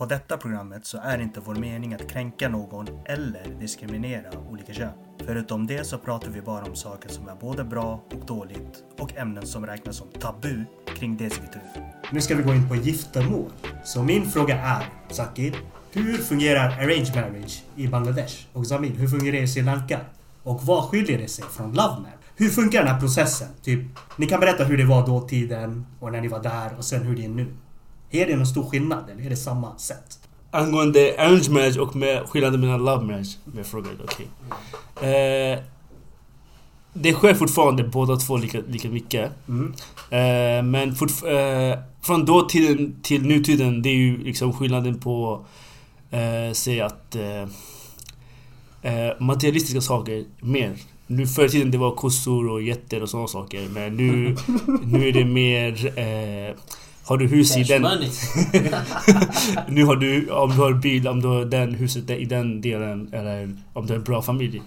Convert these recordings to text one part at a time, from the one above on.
På detta programmet så är inte vår mening att kränka någon eller diskriminera olika kön. Förutom det så pratar vi bara om saker som är både bra och dåligt och ämnen som räknas som tabu kring dess kultur. Nu ska vi gå in på giftermål. Så min fråga är, Zakir, hur fungerar arranged marriage i Bangladesh? Och Zamir, hur fungerar det i Sri Lanka? Och vad skiljer det sig från love marriage? Hur funkar den här processen? Typ, ni kan berätta hur det var dåtiden och när ni var där och sen hur det är nu. Är det någon stor skillnad eller är det samma sätt? Angående arranged marriage och med skillnaden mellan love marriage. Med frågan, okej. Eh, det sker fortfarande båda två lika, lika mycket. Mm. Eh, men fortf- eh, från dåtiden till nutiden, det är ju liksom skillnaden på... Eh, säg att... Eh, eh, materialistiska saker mer. Nu förr i tiden det var kossor och getter och sådana saker. Men nu, nu är det mer... Har du hus i den... nu har du, om du har bil, om du har den huset i den delen eller om du har en bra familj.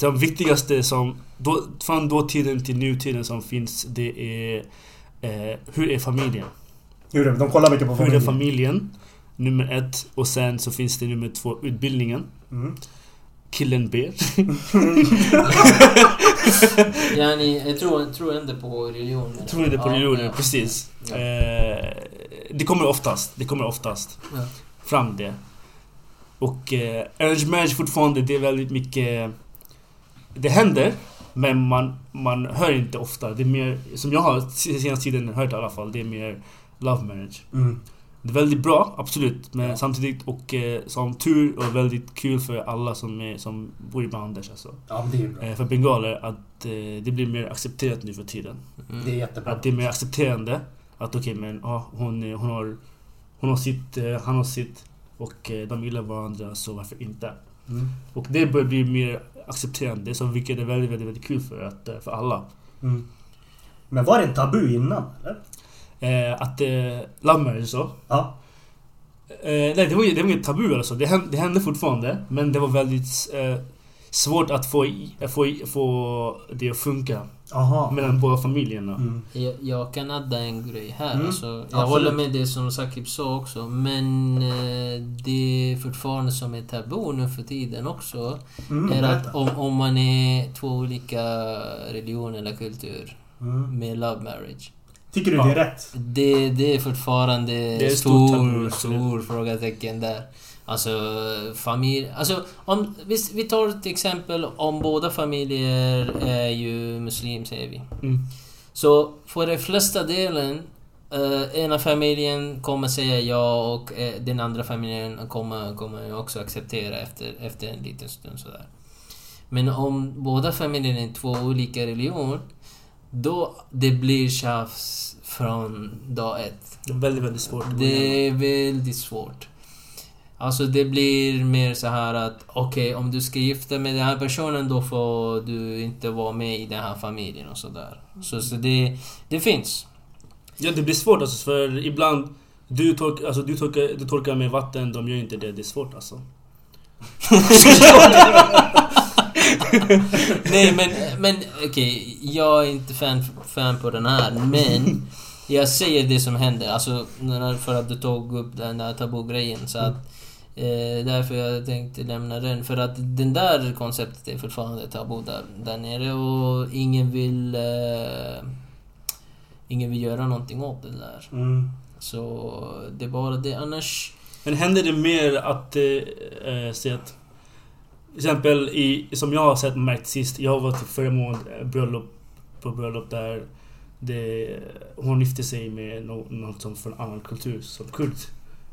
De viktigaste som, då, från dåtiden till nutiden som finns, det är eh, hur är familjen? Hur är? De kollar mycket på Hur är familjen. familjen? Nummer ett. Och sen så finns det nummer två, utbildningen. Mm. Killen ber. Yani, jag tror, tror inte på religion. Tror inte på Ja, religionen, ja. precis. Ja. Eh, det kommer oftast, det kommer oftast Ja. fram det. Och eh, arranged marriage fortfarande, det är väldigt mycket... Det händer, men man, man hör inte ofta. Det är mer, som jag har senaste tiden hört i alla fall, det är mer love marriage. Mm. Det är väldigt bra, absolut. Men samtidigt, och eh, som tur och väldigt kul för alla som, är, som bor i Bangladesh alltså. Ja, det är bra. Eh, för bengaler, att eh, det blir mer accepterat nu för tiden. Mm. Det är jättebra. Att det är mer accepterande. Att okej men ja, hon, hon, har, hon har sitt, eh, han har sitt. Och eh, de gillar varandra så varför inte? Mm. Och det börjar bli mer accepterande. Så vilket är väldigt, väldigt, väldigt kul för, att, eh, för alla. Mm. Men var det en tabu innan eller? Eh, att eh, love marriage så. Ja. Eh, nej det var, det var inget tabu alltså. Det hände, det hände fortfarande. Men det var väldigt eh, svårt att få, få, få det att funka. Aha. Mellan båda familjerna. Mm. Jag, jag kan adda en grej här. Mm, Alltså, jag absolut. håller med det som Sakib sa också. Men eh, det är fortfarande som är tabu nu för tiden också. Mm, är att om, om man är två olika religioner eller kultur Mm. med love marriage. Tycker du det är rätt? Det, det är fortfarande är ett stort stor, tabu, stor, frågetecken där. Alltså familj... Alltså om, vi, vi tar till exempel om båda familjer är ju muslim säger vi. Mm. Så för den flesta delen eh, ena familjen kommer säga ja och eh, den andra familjen kommer, kommer också acceptera efter, efter en liten stund sådär. Men om båda familjerna är två olika religioner då det blir tjafs från dag ett. Det är väldigt, väldigt svårt. Det är väldigt svårt. Alltså det blir mer så här att okej, om du ska gifta med den här personen då får du inte vara med i den här familjen och sådär. Så, så det, det finns. Ja, det blir svårt alltså för ibland du, tork, alltså, du, torkar, du torkar med vatten, de gör inte det. Det är svårt alltså. Nej men, men okej, jag är inte fan, fan på den här men jag säger det som händer, alltså för att du tog upp den där tabugrejen så att eh, därför jag tänkte lämna den, för att den där konceptet är fortfarande tabu där, där nere och ingen vill eh, ingen vill göra någonting åt det där. Mm. Så det är bara det, annars Men händer det mer att, eh, eh, se att... Till exempel i, som jag har sett märkt sist, jag var till förra månaden eh, bröllop, på bröllop där det, hon gifte sig med någon som från annan kultur, som kurd.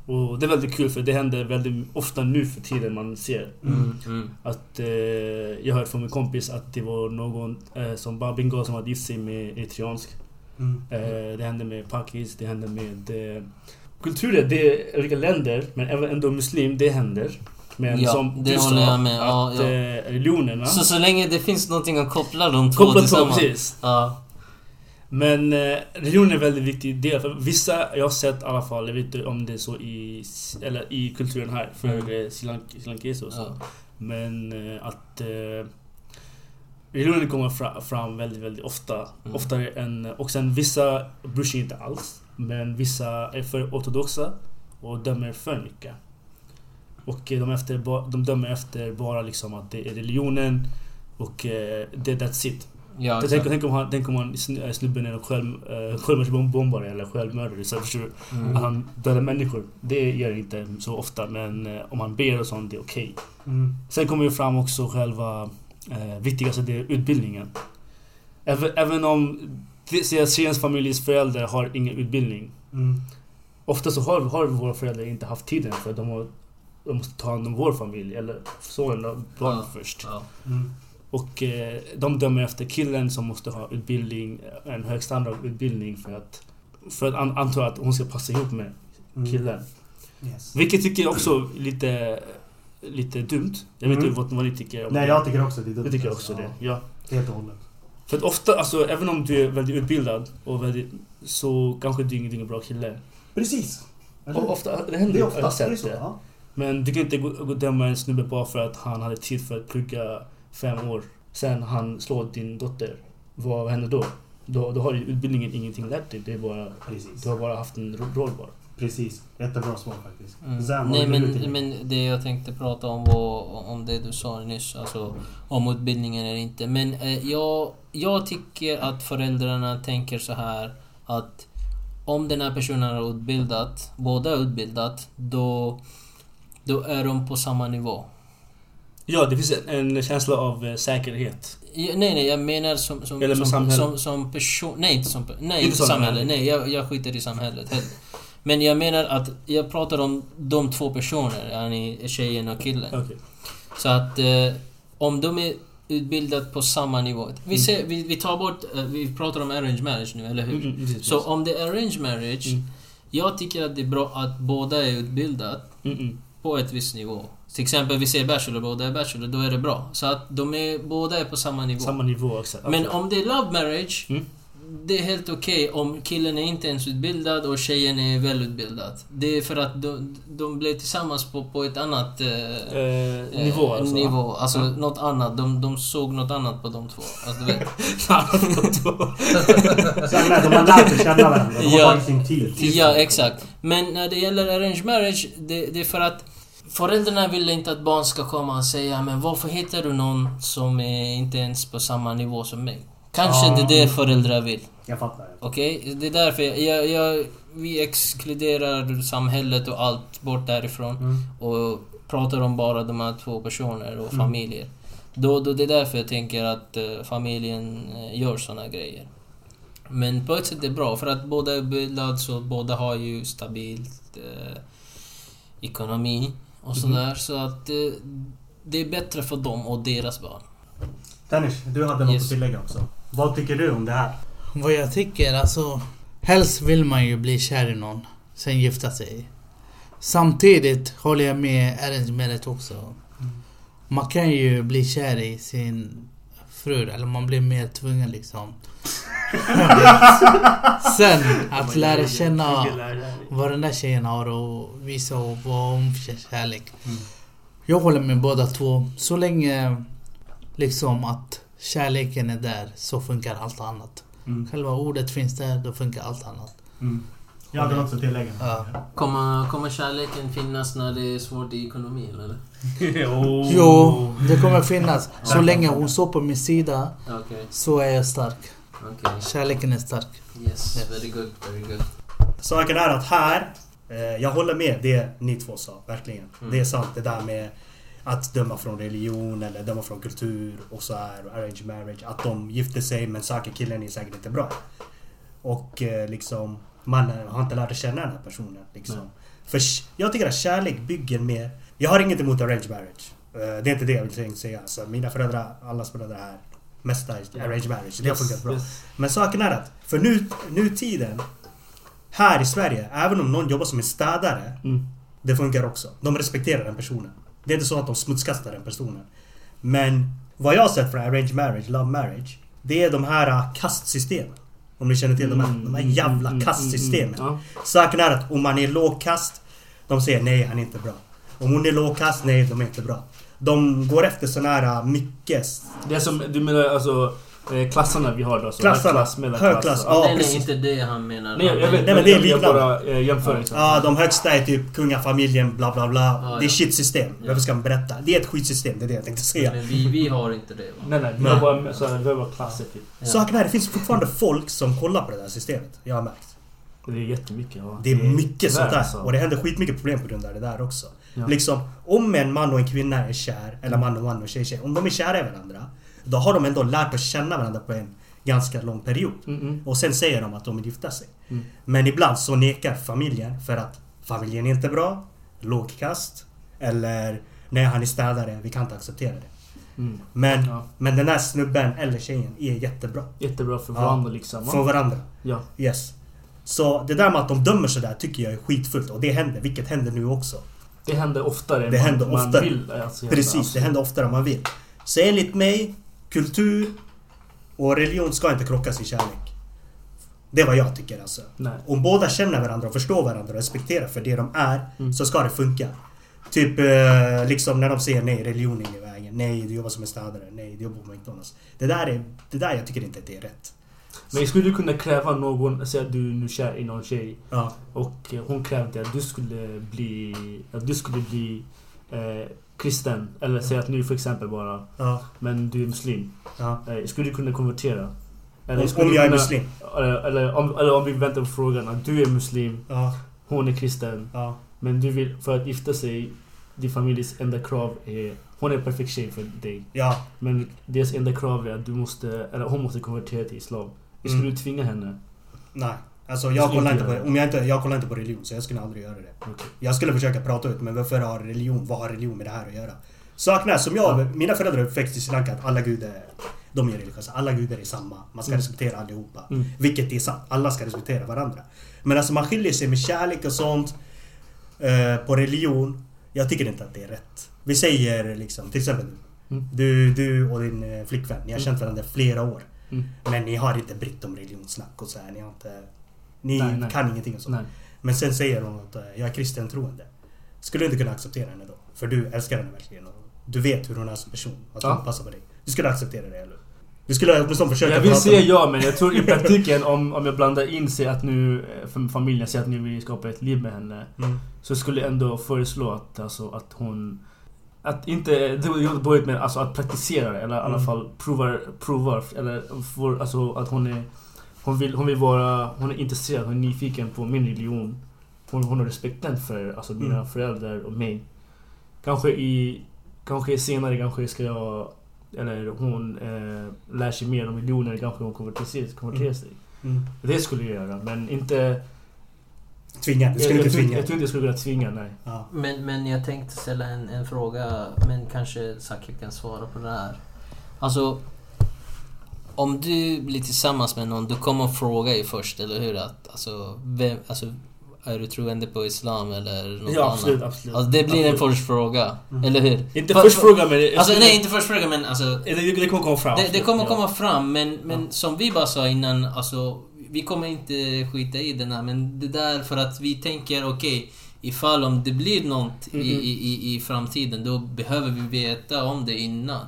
Och det är väldigt kul för det händer väldigt ofta nu för tiden man ser. Mm. mm. Att eh, jag hörde från min kompis att det var någon eh, som bara bengal som hade gift sig med eritreansk. Mm. Eh, det hände med Pakis, det hände med... Eh, kulturer, det är olika länder, men även ändå muslim, det händer. Men Ja, som det håller jag med. Ja, att ja. eh, religionerna... Så så länge det finns någonting att koppla de två Kopplat på, tillsammans. precis. Ja. Men eh, religion är en väldigt viktig del. För vissa, jag har sett i alla fall, jag vet inte om det är så i, eller i kulturen här för Mm. mm. sri Lank- sri lankeser och så. ja. Men eh, att eh, religionen kommer fra, fram väldigt, väldigt ofta. Mm. Oftare än... Och sen vissa bryr sig inte alls. Men vissa är för ortodoxa. och dömer för mycket. Och eh, de, efter, de dömer efter bara liksom att det är religionen och eh, det, that's it. Ja, tänk, exakt. tänk om han, tänk om han eh, snubben är själv, eh, självmordsbombare eller självmördare. Så förstår du? Mm. Att han dödar människor. Det gör jag inte så ofta men eh, om han ber och sånt, det är okej. Mm. Sen kommer ju fram också själva eh, viktigaste, det är utbildningen. Även, även om Tjejerns familjs föräldrar har ingen utbildning. Mm. Ofta så har, har våra föräldrar inte haft tiden för de, har, de måste ta hand om vår familj eller sonen och barnet Ja. först. Ja. Mm. Och eh, de dömer efter killen som måste ha utbildning, en hög standard utbildning för att, för att an, anta att hon ska passa ihop med Mm. killen. Yes. Vilket tycker jag också är lite, lite dumt. Jag vet Mm. inte vad, vad ni tycker om Nej, det. jag tycker också det är dumt. Jag tycker alltså. också det. Ja, helt och hållet. För att ofta, alltså även om du är väldigt utbildad och väldigt, så kanske du är ingen bra kille. Precis. Och ofta, det händer det är ju, jag har är det sett så. det. Ja. Men du kan inte gå, gå och döma en snubbe bara för att han hade tid för att plugga fem år. Sen han slår din dotter. Vad händer då? Då, då har ju utbildningen ingenting lärt dig. Det är bara, Precis. du har bara haft en ro- roll bara. Precis. Jättebra svar faktiskt. Mm. Nej men, men det jag tänkte prata om var om det du sa nyss, alltså om utbildningen eller inte. Men eh, jag, jag tycker att föräldrarna tänker så här att om den här personen är utbildad, båda är utbildat, då, då är de på samma nivå. Ja, det finns en, en känsla av eh, säkerhet. Ja, nej, nej, jag menar som, som, Eller med som, samhället. som, som person... Nej, inte som... Nej, Inte samhälle. samhälle. Nej, jag, jag skiter i samhället. heller. Men jag menar att jag pratar om de två personer, yani tjejen och killen. Okej. Så att eh, om de är utbildade på samma nivå. Vi, Mm. ser, vi, vi tar bort... Eh, vi pratar om arrange marriage nu, eller hur? Mm, mm, Så om det är arrange marriage, Mm, jag tycker att det är bra att båda är utbildade mm, mm. På ett visst nivå. Till exempel, vi säger bachelor, båda är bachelor, då är det bra. Så att de är, båda är på samma nivå. Samma nivå, exakt. Men om det är love marriage, Mm. det är helt okej om killen är inte ens utbildad och tjejen är välutbildad. Det är för att de, de blev tillsammans på, på ett annat... Eh, Eh, nivå eh, alltså. nivå. Alltså Ja. något annat. De, de såg något annat på de två. Alltså, du vet. De har lärt sig känna varandra. De har Ja. tagit sin tid. ja, exakt. Men när det gäller arrange marriage, det, det är för att föräldrarna vill inte att barn ska komma och säga men varför hittar du någon som är inte ens på samma nivå som mig? Kanske Ja. det är det föräldrar vill. Jag fattar. Okej? Det är därför jag, jag, jag, vi exkluderar samhället och allt bort därifrån Mm. och pratar om bara de här två personer och Mm. familjer. Då, då det är därför jag tänker att eh, familjen eh, gör såna grejer. Men på ett sätt är det bra för att båda är utbildade så båda har ju stabilt eh, ekonomi och sådär. Så att eh, det är bättre för dem och deras barn. Dennis, du hade något Yes. att tillägga också. Vad tycker du om det här? Vad jag tycker, alltså... Helst vill man ju bli kär i någon, sen gifta sig. Samtidigt håller jag med arrange marriage också. Man kan ju bli kär i sin fru, eller man blir mer tvungen liksom. Sen, att lära känna vad den där tjejen har och visa vad hon för kärlek. Mm. Jag håller med båda två. Så länge liksom att kärleken är där så funkar allt annat. Mm. Själva ordet finns där, då funkar allt annat. Mm. Jag hade något att tillägga. Ja. Kommer, kommer kärleken finnas när det är svårt i ekonomin eller? oh. Jo, det kommer finnas. Så länge hon står på min sida Okej, så är jag stark. Okej. Kärleken är stark. Yes, Yes. very good, very good. Saken är att här, eh, jag håller med det ni två sa, verkligen. Mm. Det är sant det där med att döma från religion eller döma från kultur och så här, arrange marriage. Att de gifter sig men söker killen är säkert inte bra. Och eh, liksom, man har inte lärt känna den här personen. Liksom. Nej. För jag tycker att kärlek bygger mer... Jag har inget emot arrange marriage. Eh, det är inte det jag vill säga. Så mina föräldrar, allas föräldrar är mesta i arrange marriage. Det har funkat bra. Men saken är att för nu, nutiden här i Sverige, även om någon jobbar som en städare, Mm. det funkar också. De respekterar den personen. Det är inte så att de smutskastar den personen. Men vad jag har sett från arrange marriage, love marriage, det är de här kastsystemen. Om ni känner till de här, de här jävla kastsystemen. Ja. Saken är att om man är lågkast, de säger nej, han är inte bra. Om hon är lågkast, nej, de är inte bra. De går efter såna här uh, mycket... Det är som, du menar alltså Eh, klasserna vi har då. Så Klasserna. Högklass, mellanklass. Högklass, Ja. nej, nej, precis. inte det han menar. Nej, jag, vet. Nej, men det är liknande. bara eh, jämför liksom. Ja, de högsta är typ kungafamiljen, bla bla bla. Ja, Det är ja. shitsystem. Ja. Varför ska man berätta? Det är ett skitsystem, det är det jag tänkte säga. Men vi, vi har inte det va? Nej, nej. Vi har bara, så här, vi har bara klasser typ. Ja. Saken är, det finns fortfarande folk som kollar på det där systemet. Jag har märkt. Det är jättemycket. Ja. Det är mycket tyvärr, sånt där. alltså. Och det händer skitmycket problem på grund av det där också. Ja. Liksom, om en man och en kvinna är kär, eller man och man och tjej tjej. Om de är kära i varandra. Då har de ändå lärt att känna varandra på en ganska lång period. Mm, mm. Och sen säger de att de vill gifta sig. Mm. Men ibland så nekar familjen för att familjen är inte bra, lågkast, eller nej han är städare, vi kan inte acceptera det. Mm. Men, Ja. men den där snubben eller tjejen är jättebra. Jättebra för Ja. varandra liksom. För varandra. Ja. Yes. Så det där med att de dömer sådär tycker jag är skitfullt och det händer, vilket händer nu också. Det händer oftare än Det man, händer man oftare. vill. Alltså. Precis, alltså. det händer oftare än man vill. Så enligt mig, kultur och religion ska inte krockas i kärlek. Det är vad jag tycker alltså. Nej. Om båda känner varandra och förstår varandra och respekterar för det de är, Mm. så ska det funka. Typ eh, liksom när de säger nej, religionen är i vägen. Nej, du jobbar som en städare. Nej, du jobbar på McDonalds. Det där, är, det där jag tycker inte att det är rätt. Men skulle du kunna kräva någon, säg att du är nu kär i någon tjej Ja, och eh, hon krävde att du skulle bli, att du skulle bli eh, kristen. Eller säg att nu för exempel bara, ja, men du är muslim. ja. Eh, skulle du kunna konvertera? Om, skulle om du jag är kunna- muslim. Eller, eller, om, eller om vi väntar på frågan att du är muslim, Ja, hon är kristen. ja. Men du vill, för att gifta sig, din familjs enda krav är... Hon är en perfekt tjej för dig. Ja, Men deras enda krav är att du måste, eller hon måste konvertera till islam. Skulle Mm. du tvinga henne? nej. Alltså jag kollar inte på, om jag, inte, jag kollar inte på religion så jag skulle aldrig göra det. Okej. Jag skulle försöka prata ut, men varför har religion, vad har religion med det här att göra? Saken är, som jag, mina föräldrar är uppväxt i Sri Lanka, att alla gudar, de är religiösa. Alla gudar är samma. Man ska Mm. respektera allihopa. Mm. Vilket är sant. Alla ska respektera varandra. Men alltså man skiljer sig med kärlek och sånt. Eh, på religion. Jag tycker inte att det är rätt. Vi säger liksom, till exempel Mm. du, du och din eh, flickvän, ni har känt varandra flera år. Mm. Men ni har inte brytt om religionssnack och så här. Ni har inte... Ni Nej, nej. kan ingenting och så. Nej. Men sen säger hon att eh, jag är kristen troende. Skulle du inte kunna acceptera henne då? För du älskar henne verkligen. Och du vet hur hon är som person. Att hon Ja. passar på dig. Du skulle acceptera det, eller? Du skulle åtminstone försöka Jag vill säga ja, men jag tror i praktiken om, om jag blandar in sig att nu, eh, familjen säger att nu vill skapa ett liv med henne. Mm. Så skulle jag ändå föreslå att, alltså, att hon... Att inte... Det var dåligt men alltså att praktisera det, eller i alla Mm. fall provar, provar eller får, alltså att hon är... Hon vill, hon vill vara... Hon är intresserad, hon är nyfiken på min religion. Hon, hon har respekten för alltså, mina Mm. föräldrar och mig. Kanske i... Kanske senare kanske ska jag... Eller hon eh, lär sig mer om religioner, kanske hon konverterar, konverterar Mm. sig. Mm. Det skulle jag göra, men inte... Tvinga. Du skulle jag, inte tvinga. jag tror inte jag skulle kunna tvinga, nej. Ja. Men, men jag tänkte ställa en, en fråga, men kanske Zaki kan svara på det här. Alltså, om du blir tillsammans med någon, du kommer fråga ju först, eller hur? Att, alltså, vem, alltså, är du troende på Islam eller något Ja, annat? absolut, absolut. Alltså, det blir en Absolut. först fråga, Mm. eller hur? Inte För- först för- fråga men... Alltså skulle- nej, inte först fråga men alltså... Det, det kommer komma fram. Det, det kommer Ja. komma fram, men, men Ja. som vi bara sa innan, alltså... Vi kommer inte skita i den här, men det där för att vi tänker, okej, ifall om det blir något i, Mhm. i, i, i framtiden, då behöver vi veta om det innan.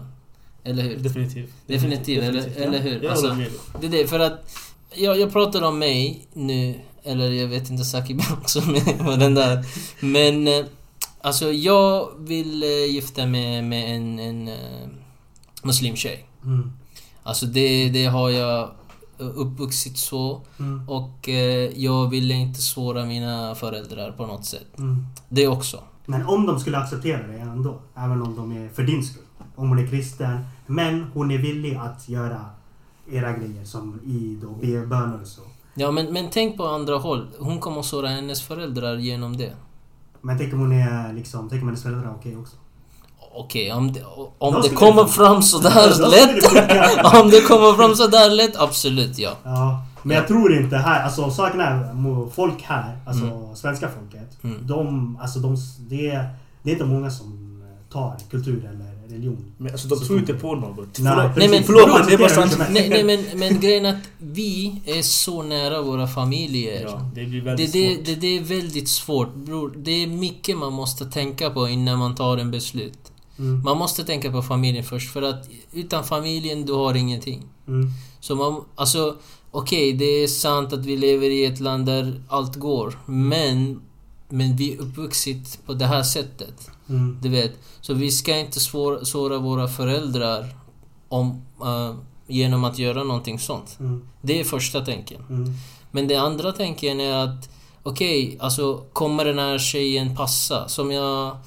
Eller hur? Definitivt. Definitivt, eller- eller hur? Jag Alltså- med. Det är det, för att... Jag, jag pratar om mig nu, eller jag vet inte, Sakib också med den där. Men... eh, Alltså jag vill eh, gifta mig med en, en eh, muslimtjej. Mm. Alltså det, det har jag uppvuxit så. Mm. Och eh, jag ville inte såra mina föräldrar på något sätt. Mm. Det också. Men om de skulle acceptera det ändå, även om de är för din skull. Om hon är kristen, men hon är villig att göra era grejer som id och be böner och så. Ja men, men tänk på andra håll. Hon kommer att såra hennes föräldrar genom det. Men tänk om hon är liksom, tänk om hennes föräldrar är okej också. Okej, om det, om det kommer det- fram sådär lätt. om det kommer fram sådär lätt, absolut ja. Ja, men jag tror inte här, alltså saken är, folk här, alltså Mm. svenska folket. Mm. De, alltså de, det, är- det är inte många som tar kultur eller religion. Men alltså de tror inte på något. Nej, Förlåt, Nej, men- förlåt men det är bara sant. Nej, nej men, men grejen att vi är så nära våra familjer. Ja, det blir Det, väldigt det, svårt. det, det är väldigt svårt bror. Det är mycket man måste tänka på innan man tar en beslut. Mm. Man måste tänka på familjen först för att utan familjen du har ingenting. Mm. Så man, alltså okej det är sant att vi lever i ett land där allt går. Men, men vi är uppvuxit på det här sättet. Mm. Du vet. Så vi ska inte svår, såra våra föräldrar om, eh, genom att göra någonting sånt. Mm. Det är första tänken. Mm. Men det andra tänken är att okej, alltså kommer den här tjejen passa? Som jag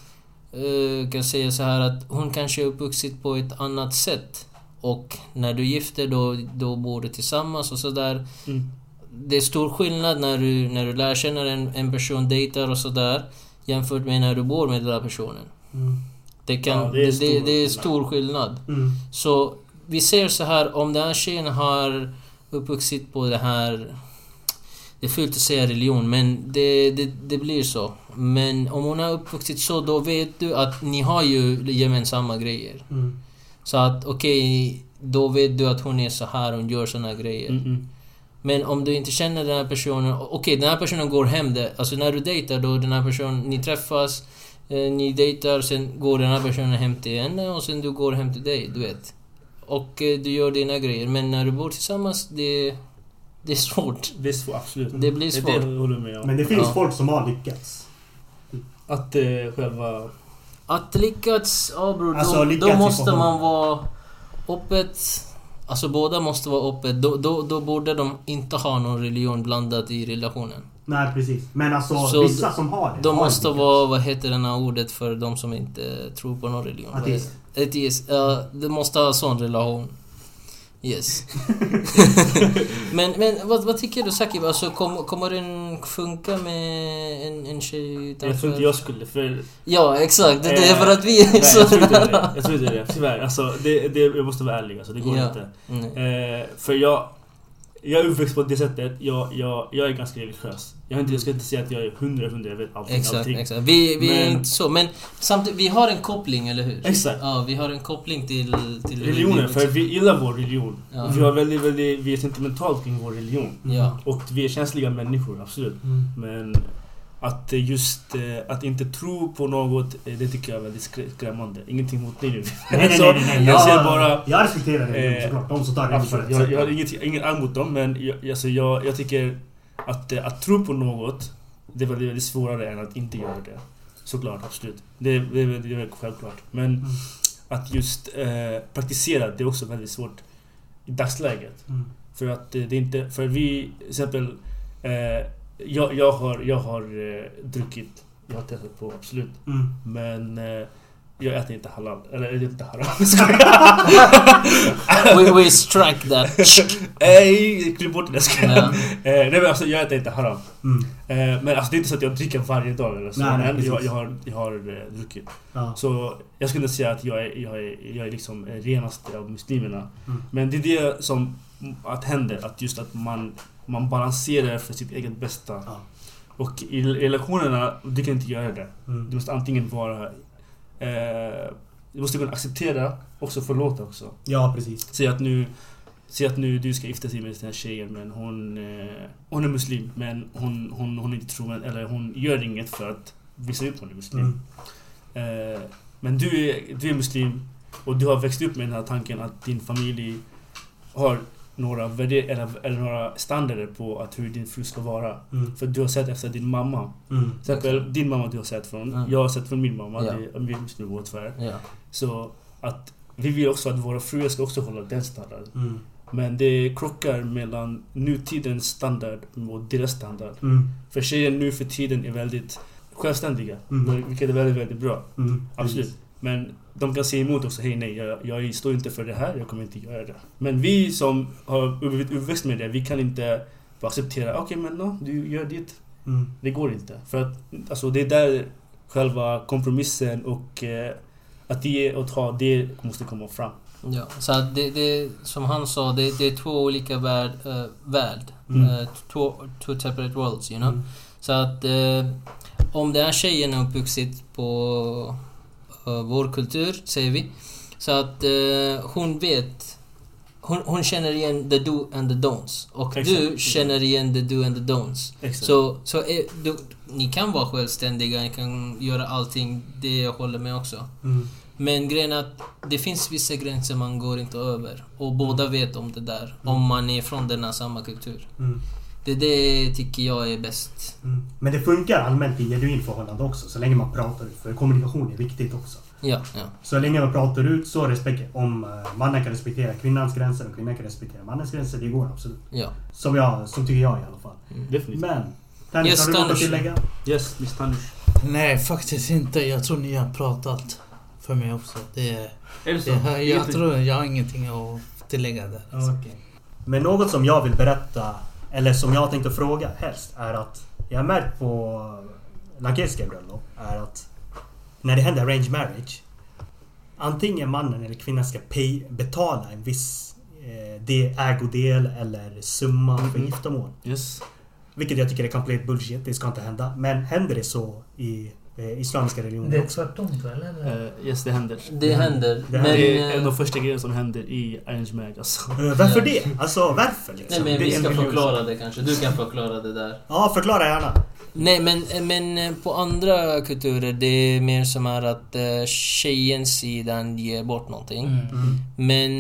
eh, kan säga så här att hon kanske är uppvuxit på ett annat sätt. Och när du gifter då, då bor du tillsammans och sådär. Mm. Det är stor skillnad när du, när du lär känna en, en person, dejtar och sådär. Jämfört med när du bor med den där personen. Mm. Det, kan, Ja, det är det, stor det, är skillnad. stor skillnad. Mm. Så vi ser så här, om den här tjejen har uppvuxit på det här... Det är fult att säga religion, men det, det, det blir så. Men om hon har uppvuxit så, då vet du att ni har ju gemensamma grejer. Mm. Så att okej, då vet du att hon är så här, hon gör såna grejer. Mm, mm. Men om du inte känner den här personen, okej den här personen går hem där. Alltså när du dejtar då, den här personen, ni träffas, eh, ni dejtar, sen går den här personen hem till henne och sen du går hem till dig, du vet. Och eh, du gör dina grejer. Men när du bor tillsammans, det, det är svårt. Det är svårt, absolut. Det blir Det, svårt. det om. Men det finns Ja. folk som har lyckats. Att eh, själva... Att lyckas, ja bror, Alltså, då, lyckats då måste man vara öppet. Alltså båda måste vara öppet. Då, då, då borde de inte ha någon religion blandat i relationen. Nej, precis. Men alltså Så vissa som har det. De har måste lyckats. vara, vad heter det här ordet för de som inte tror på någon religion? Ateist. Ateist. Ja, de måste ha sån relation. Yes. men men vad, vad tycker du Sakib? Alltså, kom, kommer den funka med en, en tjej utanför? Jag tror inte jag skulle, för... Ja, exakt. Det är Eh, för att vi är Nej, så jag tror inte det. Jag tror inte det. Tyvärr. Alltså, det, det, jag måste vara ärlig. Alltså, det går Ja. inte. Eh, för jag... Jag är uppväxt på det sättet. Jag, jag, jag är ganska religiös. Jag, inte, jag ska inte säga att jag är hundra, hundra, jag vet allting. Exakt, allting. exakt. Vi, vi är Men- inte så. Men samtidigt, vi har en koppling, eller hur? Exakt. Ja, vi har en koppling till, till Religionen, för vi gillar vår religion. Ja. Vi, har väldigt, väldigt, vi är sentimentalt kring vår religion. Ja. Och vi är känsliga människor, absolut. Mm. Men att eh, just eh, att inte tro på något, eh, det tycker jag är väldigt skrä- skrämmande. Ingenting mot dig nu. Nej, nej, nej. Jag ser bara... Jag respekterar det Eh, såklart. De som tar det Absolut, rätt jag, jag har inget, inget mot dem, men jag, alltså jag, jag tycker att, att tro på något, det är väldigt, väldigt svårare än att inte göra det. Såklart, absolut. Det, det, det är självklart. Men Mm. att just eh, praktisera, det är också väldigt svårt i dagsläget. Mm. För att eh, det är inte... För vi, till exempel... Eh, jag, jag har, jag har eh, druckit, jag har testat på, absolut. Mm. Men eh, jag äter inte halal. Eller jag äter inte haram. We, we strike that. Nej, klipp bort det. Ja. Eh, nej men alltså jag äter inte haram. Mm. Eh, men alltså det är inte så att jag dricker varje dag eller så. Nej, nej, men jag, jag har, jag har eh, druckit. Ja. Så jag skulle säga att jag är, jag är, jag är liksom renaste av muslimerna. Mm. Men det är det som att händer. Att just att man, man balanserar för sitt eget bästa. Ja. Och i relationerna, du kan inte göra det. Mm. Du måste antingen vara... Eh, du måste kunna acceptera, också förlåta också. Ja, precis. Säg att nu... Säg att nu du ska gifta dig med den här tjejen men hon... Eh, hon är muslim men hon, hon, hon är inte tror eller hon gör inget för att visa ut att hon är muslim. Mm. Eh, men du är, du är muslim och du har växt upp med den här tanken att din familj har några, värde- eller, eller några standarder på att hur din fru ska vara. Mm. För du har sett efter din mamma. Mm. Till exempel din mamma du har sett från. Mm. Jag har sett från min mamma. Ja. Det, är muslimer båda två. Ja. Så att vi vill också att våra fruar ska också hålla den standarden. Mm. Men det krockar mellan nutidens standard och deras standard. Mm. För tjejer nu för tiden är väldigt självständiga. Mm. Vilket är väldigt, väldigt bra. Mm. Absolut. Men de kan säga emot också. Hej nej, jag, jag står inte för det här. Jag kommer inte göra det. Men vi som har blivit uppväxt med det, vi kan inte bara acceptera. Okej men no, du gör ditt. Mm. Det går inte. För att alltså, det är där själva kompromissen och eh, att ge och ta, det måste komma fram. Ja, så det, det, som han sa, det, det är två olika värld, uh, värld. Mm. Eh, två, two separate worlds, you know. Mm. Så att eh, om den här tjejen är uppvuxit på vår kultur, säger vi. Så att eh, hon vet, hon, hon känner igen the do and the don'ts. Och Exakt. du känner igen the do and the don'ts. Exakt. Så, så är, du, ni kan vara självständiga, ni kan göra allting, det jag håller med också. Mm. Men grejen är att det finns vissa gränser man går inte över. Och båda vet om det där. Om man är från denna samma kultur. Mm. Det, det tycker jag är bäst. Mm. Men det funkar allmänt i genuin förhållande också, så länge man pratar ut. För kommunikation är viktigt också. Ja, ja. Så länge man pratar ut så respekt, om eh, mannen kan respektera kvinnans gränser och kvinnan kan respektera mannens gränser, det går absolut. ja. Som jag, som tycker jag i alla fall. Definitivt. Men, Dennis, Yes, har du något att tillägga? Yes, Miss Tanish. Nej, faktiskt inte. Jag tror ni har pratat för mig också. Det, Är det så? det, jag tror jag har ingenting att tillägga där. Okej. Men något som jag vill berätta, eller som jag tänkte fråga helst, är att jag har märkt på lankesiska bröllop, är att när det händer arranged marriage, antingen mannen eller kvinnan ska pay, betala en viss eh, de, ägodel eller summa för Mhm. giftermål. Yes. Vilket jag tycker är complete bullshit, det ska inte hända. Men händer det så i eh, islamiska religioner också? tvärtom eller? Eh, yes, det händer. Det händer. Det Men... Det är en av eh, de första grejerna som händer i arranged marriage alltså. Eh, Varför det? Alltså varför liksom? Nej men Det vi är ska förklara det kanske. Du kan förklara det där. Ja, förklara gärna. Nej men, men eh, på andra kulturer det är mer som är att eh, tjejens sidan ger bort någonting. Mm. Men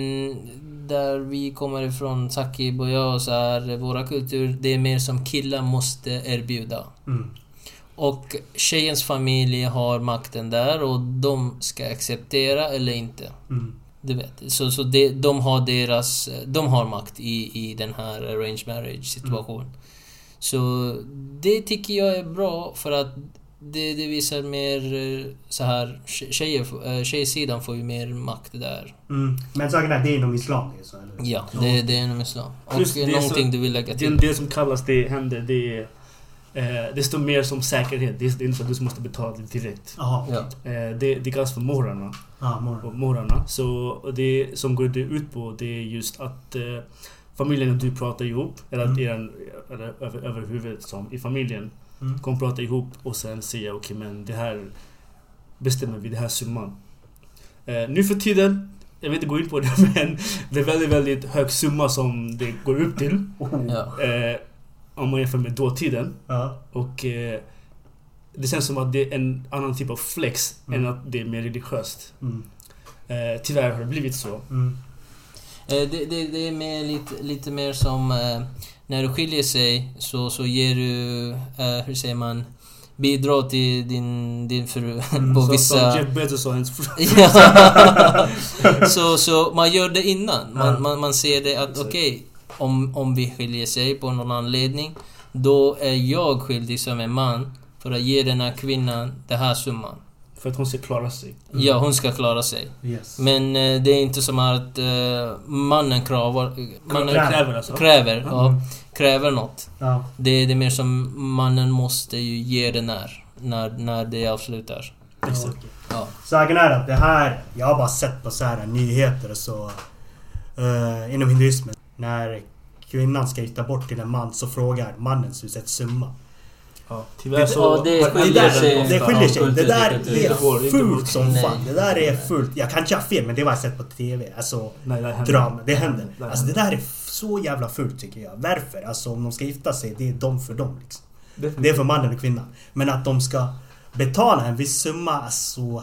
där vi kommer ifrån, Sakib och jag, så är våra kultur, det är mer som killar måste erbjuda. Mm. Och tjejens familj har makten där och de ska acceptera eller inte. Mm. Du vet. Så, så det, de har deras... De har makt i, i den här arranged marriage situation. Så det tycker jag är bra för att det, det visar mer eh, så här tjejer, eh, tjejsidan får ju mer makt där. Mm. Men saken är, det är inom islam det är så, eller? Ja, det, det är inom islam. Och det, är någonting så- du vill lägga Det, till? det som kallas det händer, det är... Eh, det står mer som säkerhet. Det är, det är inte så att du måste betala det direkt. Jaha, okej. Ja. Eh, det, det kallas för morarna. Morgon. morarna. Så det som går det ut på det är just att eh, familjen och du pratar ihop. Eller att Mm. er, eller över, över huvudet som i familjen. Mm. Kommer prata ihop och sen säga okej men det här bestämmer vi, det här summan. Eh, nu för tiden, jag vill inte gå in på det men det är väldigt, väldigt hög summa som det går upp till. Oh. Ja. Eh, om man jämför med dåtiden. Ja. Och eh, det känns som att det är en annan typ av flex Mm. än att det är mer religiöst. Mm. Eh, tyvärr har det blivit så. Mm. Eh, Det, det, det är mer, lite, lite mer som eh, när du skiljer sig så, så ger du, eh, hur säger man, bidrag till din, din fru Mm, på Så vissa... Som Jeff Bezos och hans fru. Så, så man gör det innan. Man, Ja. man, man ser det att okej, om, om vi skiljer sig på någon anledning, då är jag skyldig som en man för att ge den här kvinnan den här summan. För att hon ska klara sig. Mm. Ja, hon ska klara sig. Yes. Men eh, det är inte som att eh, mannen kravar, mannen Kräver. Kräver alltså. kräver, Mm. ja, kräver något. Ja. Det, det är mer som mannen måste ju ge det när, när, när det avslutar. Ja, Exakt. okej. Ja. Saken är att det här, jag har bara sett på så här nyheter och så eh, inom hinduismen. När kvinnan ska gifta bort till en man så frågar mannen ett summa. Ja, tyvärr Det- så... ja, det skiljer det, sig det skiljer sig. Det där. Inte är inte fult som fan. Det där är fult. Jag kanske har fel men det har jag sett på TV. Alltså Nej, det händer. drama. Det händer. Det Alltså det där är så jävla fult tycker jag. Varför? Alltså om de ska gifta sig, det är de för dem liksom. Det är för mannen och kvinnan. Men att de ska betala en viss summa, alltså...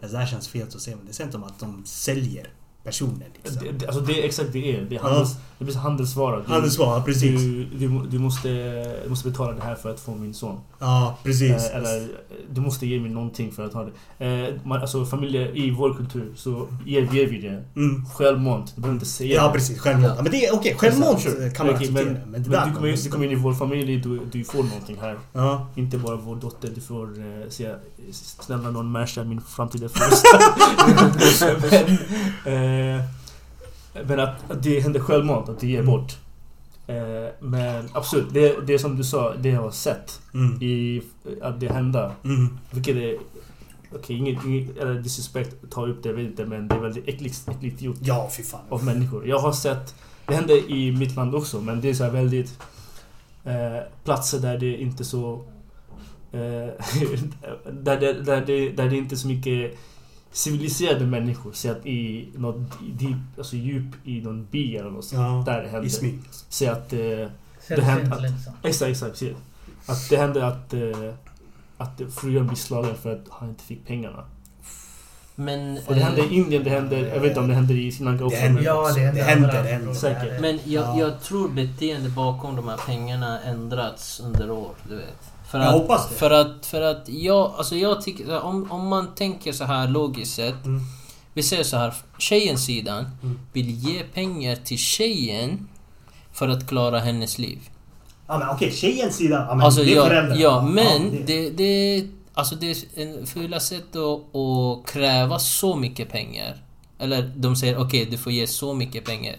Det där känns fel att säga, men det känns som att de säljer personer liksom. Det, det, alltså det är exakt det är. Det, är handels, det blir handelsvara. Du, Handelsvara, precis. Du, du, du, måste, du måste betala det här för att få min son. Ja, precis. Eh, eller du måste ge mig någonting för att ha det. Eh, man, alltså familjer i vår kultur så ger, ger vi det Mm. självmant. Du behöver inte säga Ja, precis. Självmant. Ja, men det är okej. Självmant Sure. kan man Okej, acceptera. Men, Men, det men du, kommer, du kommer in i vår familj, du, du får någonting här. Ja. Inte bara vår dotter, du får eh, säga snälla någon matcha min framtida fru. men, att, att det händer självmant, att det ger Mm. bort. Eh, men absolut, det, det som du sa, det har jag sett Mm. i, att det händer. Mm. Vilket är... Okej, inget, inget eller disrespect ta upp det, jag vet inte, men det är väldigt äckligt, äckligt gjort Ja, fy fan. av människor. Jag har sett, det händer i mitt land också, men det är så väldigt eh, platser där det inte så... Eh, där, det, där, det, där det inte är så mycket civiliserade människor. Så att i något deep, alltså djup i någon by eller något. Ja, Där det händer. i smyg. Se att... Eh, det händer liksom. Exakt, exakt. Att det hände att, eh, att frugan blir slagen för att han inte fick pengarna. Men... Och det händer eh, i Indien, det händer... Jag vet inte om det händer i Sri Lanka också. Det händer- Ja, det, Det händer, det händer. Säkert. Men jag, Ja. jag tror beteendet bakom de här pengarna ändrats under år, du vet. För Jag att, hoppas det. För att, för att jag, alltså jag tycker, om, om man tänker så här logiskt sett. Mm. Vi säger så här, tjejens sidan Mm. vill ge pengar till tjejen för att klara hennes liv. Ja men okej, tjejens sida. Ja, men Alltså det är ja, föräldrarna. ja, men det- det, det, alltså det är en fula sätt att, att kräva så mycket pengar. Eller de säger okej, du får ge så mycket pengar.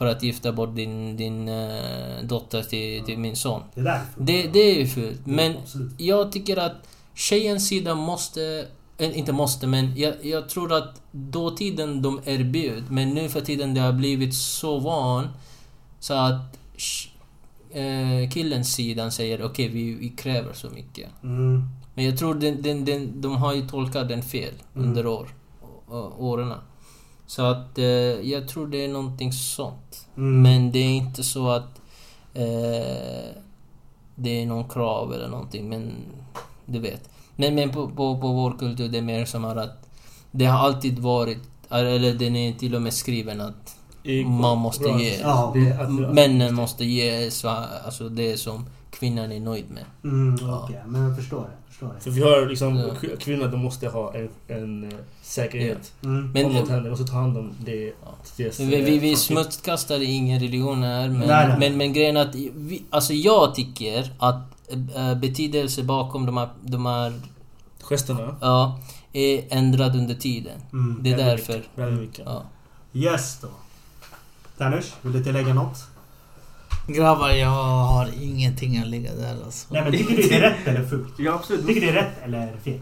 För att gifta bort din, din eh, dotter till, till min son. Det där är fult. Det, det är ju fult. Men Absolut. jag tycker att tjejens sida måste... eh, Inte måste, men jag, jag tror att dåtiden de erbjöd, men nu för tiden det har blivit så van så att eh, killens sidan säger okej, vi, vi kräver så mycket. Mm. Men jag tror den, den, den, de har ju tolkat den fel Mm. under år, åren. Så att eh, jag tror det är någonting sånt. Mm. Men det är inte så att eh, det är någon krav eller någonting, men du vet. Men, men på, på, på vår kultur det är mer som att det har alltid varit, eller den är till och med skriven att man måste ge. Männen måste ge alltså det som kvinnan är nöjd med. Mm, Ja. okej. Men jag förstår det. Förstår det. För vi har liksom... Ja. k- Kvinnor, de måste ha en, en eh, säkerhet. Mm. Men- om något händer, de måste ta hand om det. Ja. Vi, vi, vi eh, smutskastar ingen religion här, men, Nej, nej. men, men grejen är att vi, alltså jag tycker att äh, betydelse bakom de här, de här Gesterna. ja, är ändrad under tiden. Mm. Det är Väldigt därför. mycket, Väldigt mycket. Ja. Yes då. Tanus, vill du tillägga något? Grabbar, jag har ingenting att lägga där alltså. Nej men tycker du det är rätt eller fult? Ja, absolut. Tycker du det är rätt eller fel?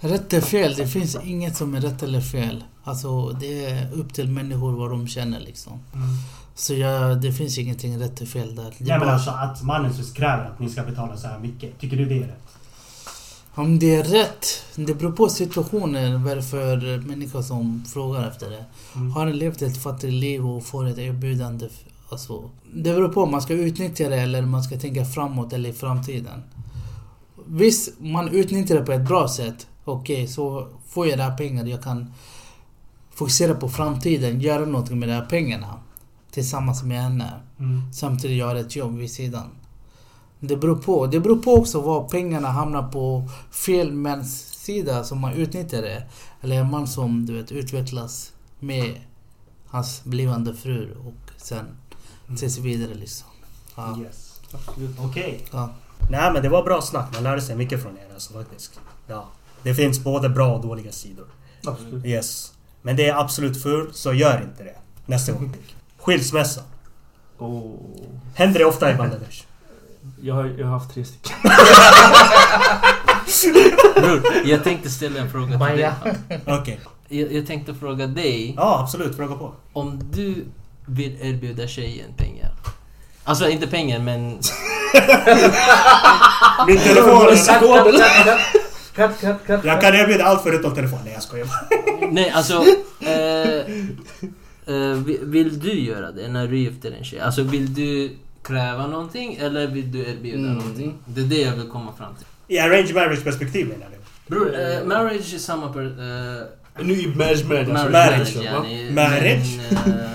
Rätt eller fel, det finns inget som är rätt eller fel. Alltså det är upp till människor vad de känner liksom. Så jag, det finns ingenting rätt eller fel där. Det är Nej men bara- alltså att mannen så kräver att ni ska betala så här mycket. Tycker du det är rätt? Om det är rätt, det beror på situationen varför människor som frågar efter det. Mm. Har ni levt ett fattigt liv och får ett erbjudande? Alltså, det beror på om man ska utnyttja det eller man ska tänka framåt eller i framtiden. Visst, man utnyttjar det på ett bra sätt. Okej, så får jag de här pengarna. Jag kan fokusera på framtiden, göra någonting med de här pengarna. Tillsammans med henne. Mm. Samtidigt göra ett jobb vid sidan. Det beror på. Det beror på också var pengarna hamnar på fel mäns sida som man utnyttjar det. Eller en man som du vet utvecklas med hans blivande fru och sen ses vidare liksom. Ja. Yes. Absolut. Okej. Ja. Nej men det var bra snack. Man lärde sig mycket från er alltså faktiskt. Ja. Det finns både bra och dåliga sidor. Absolut. Yes. Men det är absolut fult, så gör inte det. Nästa gång. Skilsmässa. Oh. Händer det ofta i Bangladesh? Jag, har, jag har haft tre stycken. Bror, jag tänkte ställa en fråga till dig. Maja. Okej. Jag, jag tänkte fråga dig Ja absolut, fråga på. om du vill erbjuda tjejen pengar. Alltså inte pengar men... Min telefon är Cut, cut, cut. Jag kan erbjuda allt förutom telefon. Nej jag skojar. Nej alltså... Eh, eh, vi- vill du göra det när du gifter en tjej? Alltså vill du kräva någonting eller vill du erbjuda Mm. någonting? Det är det jag vill komma fram till. I arrange marriage perspektiv menar du? Bror, eh, marriage är samma per... Eh, Nu i marriage marriage. marriage, marriage, marriage, yani. Marriage? Men, eh,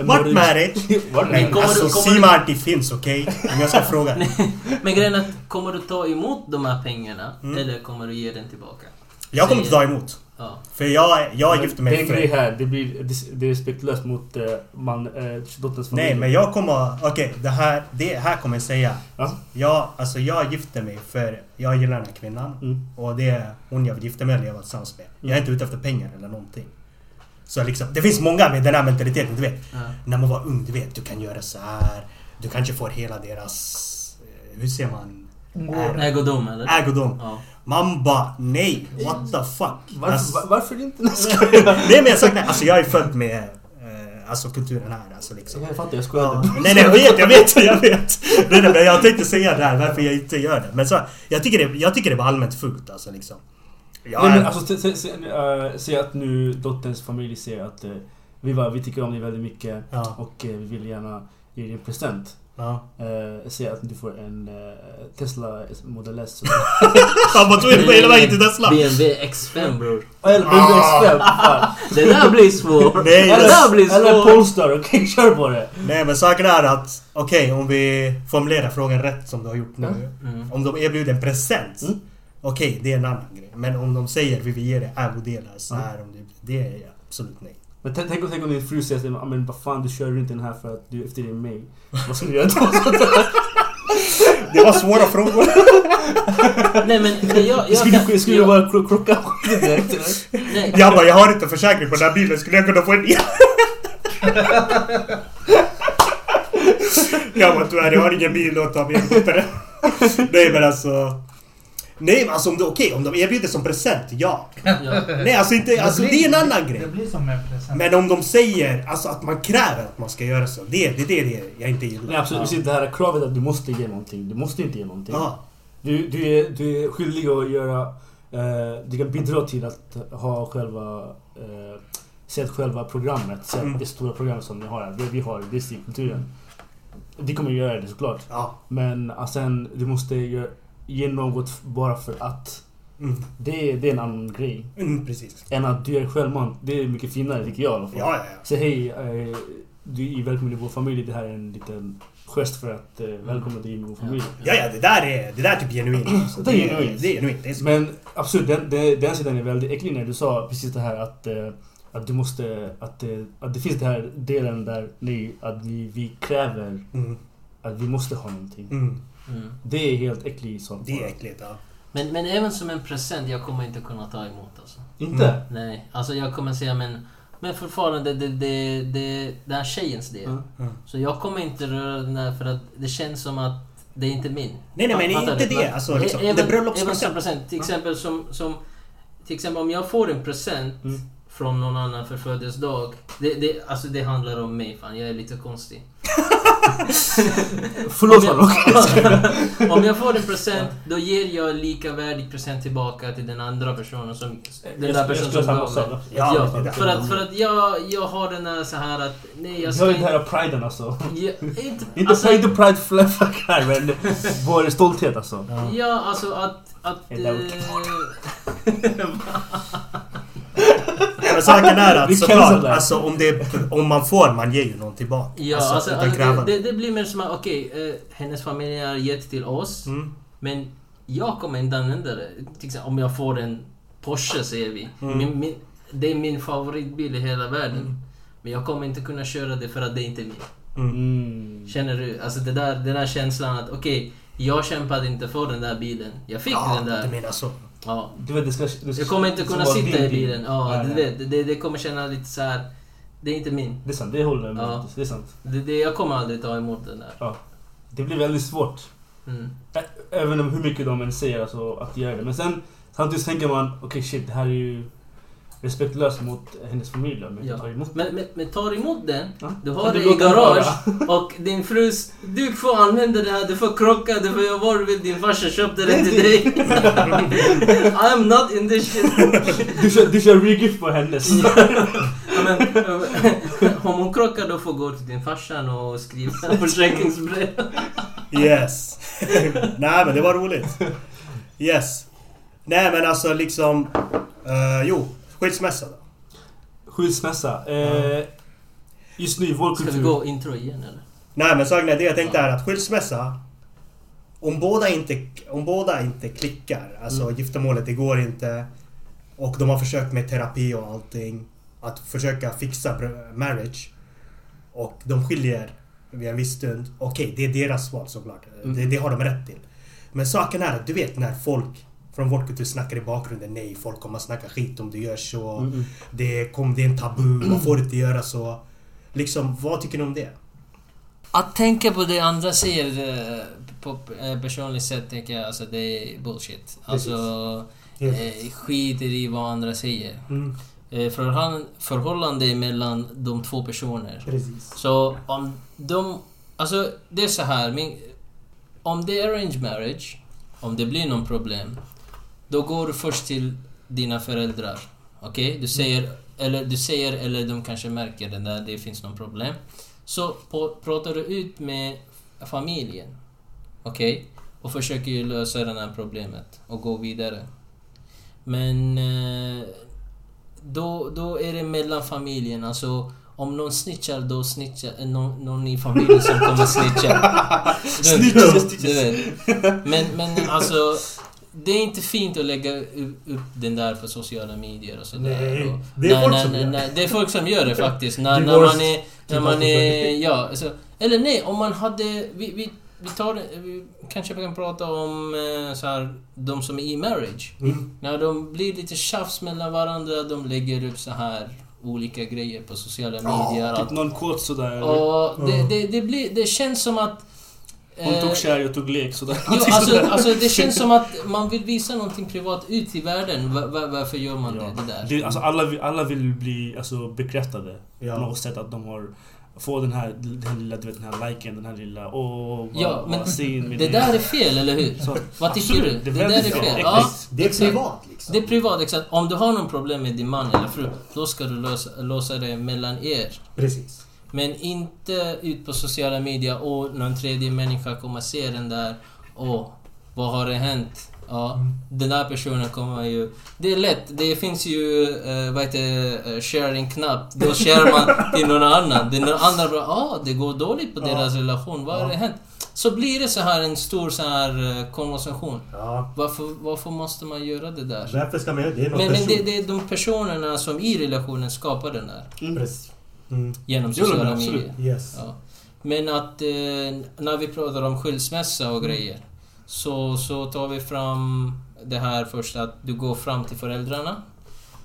What marriage? What kommer alltså det finns okej? Om jag ska fråga. men grejen är att kommer du ta emot de här pengarna Mm. eller kommer du ge den tillbaka? Jag kommer inte ta emot. Ja. För jag, jag är mig för... här. Det, blir, det, är respektlöst mot eh, man, eh, dotterns familj. Nej men jag kommer... Okej, det här, det här kommer jag säga. Ja. Jag, alltså jag gifter mig för jag gillar den här kvinnan. Mm. Och det är hon jag vill gifta mig och leva tillsammans med. Jag är inte ute efter pengar eller någonting. Så liksom, det finns många med den här mentaliteten, du vet. Ja. När man var ung, du vet, du kan göra så här. Du kanske får hela deras... eh, Hur ser man? Ägodom eller? Ägodom. Ja. Man bara nej, what the fuck? Varför, Alltså, var- varför inte? nej men jag sagt nej, alltså jag är född med eh, alltså kulturen här alltså liksom. Jag fattar, jag Ja, skojade. nej, nej, jag vet, jag vet, jag vet. Nej, nej, men jag tänkte säga det här, varför jag inte gör det. Men så, jag tycker det, jag tycker det var allmänt fult alltså liksom. Jag, Nej, men alltså, se, se, se, äh, se att nu dotterns familj ser att eh, vi, var, vi tycker om dig väldigt mycket ja. och eh, vi vill gärna ge dig en present. Ja. Eh, säg att du får en Tesla Model S. Han bara tog hela vägen till Tesla. BMW X5 bror. Eller BMW X5. fan. Det där blir svårt. Nej, det där blir Eller svårt. Polestar. Okej, kör på det. Nej men saken är att, okej om vi formulerar frågan rätt som du har gjort nu. Mm. Om de erbjuder en present. Mm. Okej, det är en annan grej. Men om de säger vi vill ge dig ägodelar så här, om det, det är absolut nej. Men tänk, tänk, tänk om din fru säger mig, "Ah, men vad fan du kör runt den här för att du är efter din mig. Vad ska du göra då? Det var svåra frågor. Nej men men jag... jag Skulle kan- du, skulle du jag- bara kro- krocka direkt eller? Jag bara, jag har inte försäkring på den här bilen, skulle jag kunna få en ny? Jag bara, tyvärr jag har ingen bil att ta med mig på det. Nej men alltså... Nej men alltså om det, okej om de erbjuder som present, ja. ja. Nej alltså inte, alltså det är en annan Det grej. blir som en present. Men om de säger alltså att man kräver att man ska göra så. Det, det, det är det jag inte gillar. Nej absolut, precis det här kravet att du måste ge någonting. Du måste inte ge någonting. Ja. Du, du, är, du är skyldig att göra... Eh, du kan bidra till att ha själva... Eh, sätt själva programmet. Sätt Mm. det stora programmet som ni har här. Det vi har i Disney-kulturen. Vi kommer göra det såklart. Ja. Men eh, sen, du måste göra, ge något bara för att. Mm. Det, är- det är en annan grej. Mm, precis. Än att du är självmant. Det är mycket finare tycker jag i alla fall. Ja, ja, ja. Så hej, eh, du är välkommen i vår familj. Det här är en liten gest för att eh, välkomna dig in i vår familj. Ja, ja, det där är, det där är typ genuint. Alltså, Det är genuint. Det är genuint. Det är så. Men absolut, den, den, den sidan är väldigt äcklig när du sa precis det här att, eh, att du måste... Att, eh, att det finns den här delen där ni, att vi, vi kräver Mm. att vi måste ha någonting. Mm. Mm. Det är helt äckligt sånt. Det är äckligt, ja. Men, men även som en present, jag kommer inte kunna ta emot alltså. Inte? Mm. Nej, alltså jag kommer säga men... Men fortfarande, det, det, det, det är tjejens del. Ja. Mm. Så jag kommer inte röra den där för att det känns som att det är inte min. Nej, nej, men inte det. Alltså, liksom, även, det är som bröllopspresent. present. Till exempel som, som... Till exempel om jag får en present Mm. Från någon annan för födelsedag. Det, det, alltså det handlar om mig fan, jag är lite konstig. Förlåt om, om jag får en present, då ger jag lika värdig present tillbaka till den andra personen som... Den där personen som gav mig. Ja, Ja, för att, för att jag, jag har den här så här att... Nej, jag ska har den inte... här priden alltså. Jag, inte, Inte alltså, pride pride flack här men vår stolthet alltså. Ja, alltså att... att Är det eh, Ja, men saken är att såklart, alltså, om, det, om man får, man ger ju någon tillbaka. ja, alltså, alltså, utan alltså, det, det blir mer som att okej, eh, hennes familj har gett till oss. Mm. Men jag kommer inte använda det. Om jag får en Porsche säger vi. Mm. Min, min, det är min favoritbil i hela världen. Mm. Men jag kommer inte kunna köra det för att det inte är min. Mm. Mm. Känner du? Alltså det där, den där känslan att okej, jag kämpade inte för den där bilen. Jag fick Ja, den du där. menar så. Ja. Du vet, det ska, det ska, Jag kommer inte det kunna sitta din i bil. bilen. Ja, Nej, du nej. vet. Det, det kommer känna lite så här. Det är inte min. Det är sant, det håller jag med Ja. Det är sant. Det, det, jag kommer aldrig ta emot den där. Det blir väldigt svårt. Mm. Även om hur mycket de än säger alltså, att göra det. Men sen samtidigt tänker man, okej shit, det här är ju respektlöst mot hennes familj. Ja. jag tar emot Men, men, men tar emot den. Ja. Du har du det i den garage och din frus... Du får använda det här, du får krocka, du får göra vad du vill. Din farsa köpte den till dig. I'm not in this shit. Du kör, du kör regift på hennes. Ja, men, eh, om hon krockar då får gå till din farsan och skriva försäkringsbrev. Yes. Nej men det var roligt. Yes. Nej men alltså liksom... eh, jo, skilsmässa då. Skilsmässa. Eh, just nu i vår Ska kultur. vi gå intro igen eller? Nej men är det jag tänkte är att skilsmässa om båda inte, om båda inte klickar, alltså Mm. giftermålet, det går inte och de har försökt med terapi och allting att försöka fixa marriage och de skiljer vid en viss stund. Okej, det är deras val såklart. Mm. Det, det har de rätt till. Men saken är att du vet när folk från vår kultur snackar i bakgrunden. Nej, folk kommer att snacka skit om du gör så. Mm, mm. Det, kom, det är en tabu, man får inte göra så. Liksom, vad tycker ni om det? Att tänka på det andra säger eh, på eh, personligt sätt tänker jag alltså det är bullshit. Alltså eh, skiter i vad andra säger. Mm, Eh, förhållande mellan de två personer. precis. Så om de... Alltså det är så här. Min, om det är arranged marriage, om det blir någon problem, då går du först till dina föräldrar. Okej? Du säger, eller du säger, eller de kanske märker det där det finns någon problem. Så på, pratar du ut med familjen. Okej? Och försöker lösa det här problemet och gå vidare. Men eh, då, då är det mellan familjen. Alltså, om någon snitchar, då snitchar eh, någon, någon i familjen som kommer snitcha. Du vet. Men, men alltså, det är inte fint att lägga upp den där på sociala medier och sådär. Nej, det är nej, folk nej, som gör det. Det är folk som gör det faktiskt. När, när man är... När man tillbaka är... Ja, alltså, eller nej, om man hade... Vi, vi, vi tar vi kanske kan prata om eh, så här, de som är i marriage. Mm. När de blir lite tjafs mellan varandra, de lägger upp så här olika grejer på sociala medier. Typ någon kod sådär. och det, det, det, blir, det känns som att... Hon eh, tog kär, jag tog lek sådär. Jo, alltså, alltså det känns som att man vill visa någonting privat ut till världen. Va- va- varför gör man Ja. det, det där? Det, alltså alla, vill- alla vill bli alltså, bekräftade på Ja. något sätt att de har få den här, den här lilla, du vet den här liken, den här lilla åh, vad, Ja, men vad Det där är fel, eller hur? Så, Vad tycker absolut, du? det Det, är där är fel. Ja, Det är privat liksom. Det är privat, exakt. Om du har någon problem med din man eller fru, då ska du lösa, lösa det mellan er. Precis. Men inte ut på sociala medier och någon tredje människa kommer se den där och vad har det hänt? Ja, Mm. den där personen kommer ju... Det är lätt, det finns ju, uh, vad heter eh, sharing-knapp. Då share man till någon annan. Den andra bara, ah, det går dåligt på Ja. deras relation. Vad har Ja. det hänt? Så blir det så här en stor så här eh, konversation. Ja. Varför, varför måste man göra det där? Därför ska man göra det. är Men, men det, det är de personerna som i relationen skapar den där. Mm. Precis. Mm. Genom sociala medier. Yes. Ja. Men att eh, när vi pratar om skilsmässa och grejer så, så tar vi fram det här först att du går fram till föräldrarna.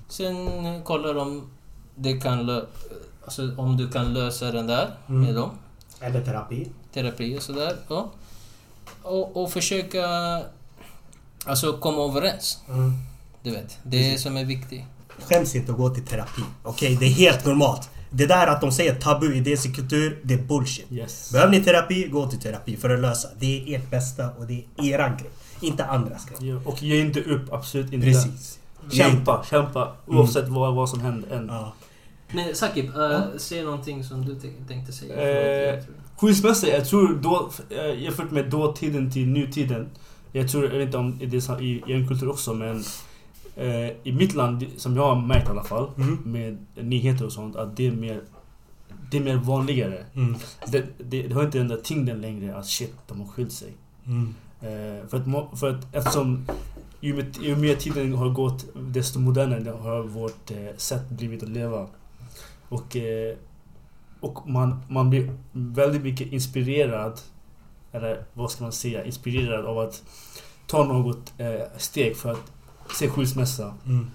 Sen kollar om det kan lö- alltså om du kan lösa den där Mm. med dem. Eller terapi. Terapi och sådär. Ja. Och, och försöka alltså komma överens. Mm. Du vet, det är som är viktigt. Skäms inte att gå till terapi. Okej, det är helt normalt. Det där att de säger tabu i desi kultur, det är bullshit. Yes. Behöver ni terapi, gå till terapi för att lösa. Det är ert bästa och det är eran grej. Inte andras grej. Ja, och ge inte upp, absolut inte. Precis. Kämpa, kämpa. Oavsett vad, vad som händer än. Ja. Men Sakib, äh, säg någonting som du tänk- tänkte säga. Eh, Förlåt, jag tror- Skilsmässa, jag tror då, eh, jämfört med dåtiden till nutiden. Jag tror, jag vet inte om det är i en kultur också men eh, i mitt land, som jag har märkt i alla fall, Mm. med nyheter och sånt, att det är mer det är mer vanligare. Mm. Det, det, det har inte den där tyngden längre att shit, de har skilt sig. Mm. Eh, för, att, för att eftersom ju, med, ju mer tiden har gått desto modernare har vårt eh, sätt blivit att leva. Och, eh, och man, man blir väldigt mycket inspirerad, eller vad ska man säga, inspirerad av att ta något eh, steg för att se skilsmässa. Mm.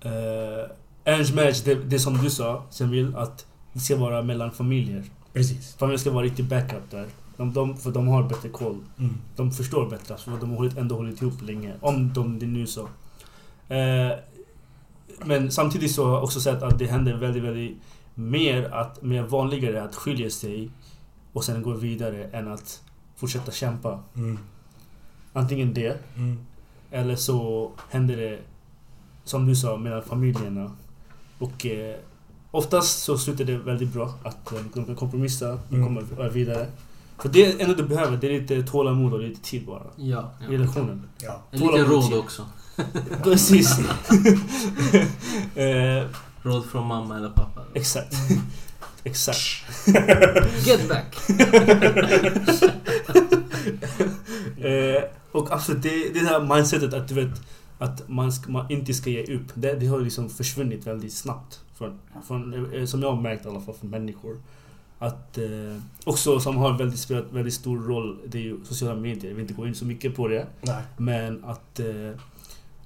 Eh, arranged marriage, det, det som du sa, Semil, att det ska vara mellan familjer. Precis. Familjen ska vara riktig backup där. De, de, för de har bättre koll. Mm. De förstår bättre, för de har ändå hållit ihop länge. Om de det nu så. Eh, men samtidigt så har jag också sett att det händer väldigt, väldigt mer, att, mer vanligare att skilja sig och sen gå vidare än att fortsätta kämpa. Mm. Antingen det, Mm. Eller så händer det, som du sa, mellan familjerna. Och eh, oftast så slutar det väldigt bra. Att eh, de kan kompromissa, de Mm. kommer vidare. För det är ändå du behöver, det är lite tålamod och lite tid bara. Ja. I relationen. Ja. Tålamod råd också. Precis. eh, Råd från mamma eller pappa. exakt. exakt. Get back! Eh, och absolut, det, det här mindsetet att du vet att man, ska, man inte ska ge upp. Det, det har liksom försvunnit väldigt snabbt. Från, från, eh, som jag har märkt i alla fall från människor. Att eh, också som har väldigt, spelat väldigt stor roll, det är ju sociala medier. Jag vill inte gå in så mycket på det. Nej. Men att, eh,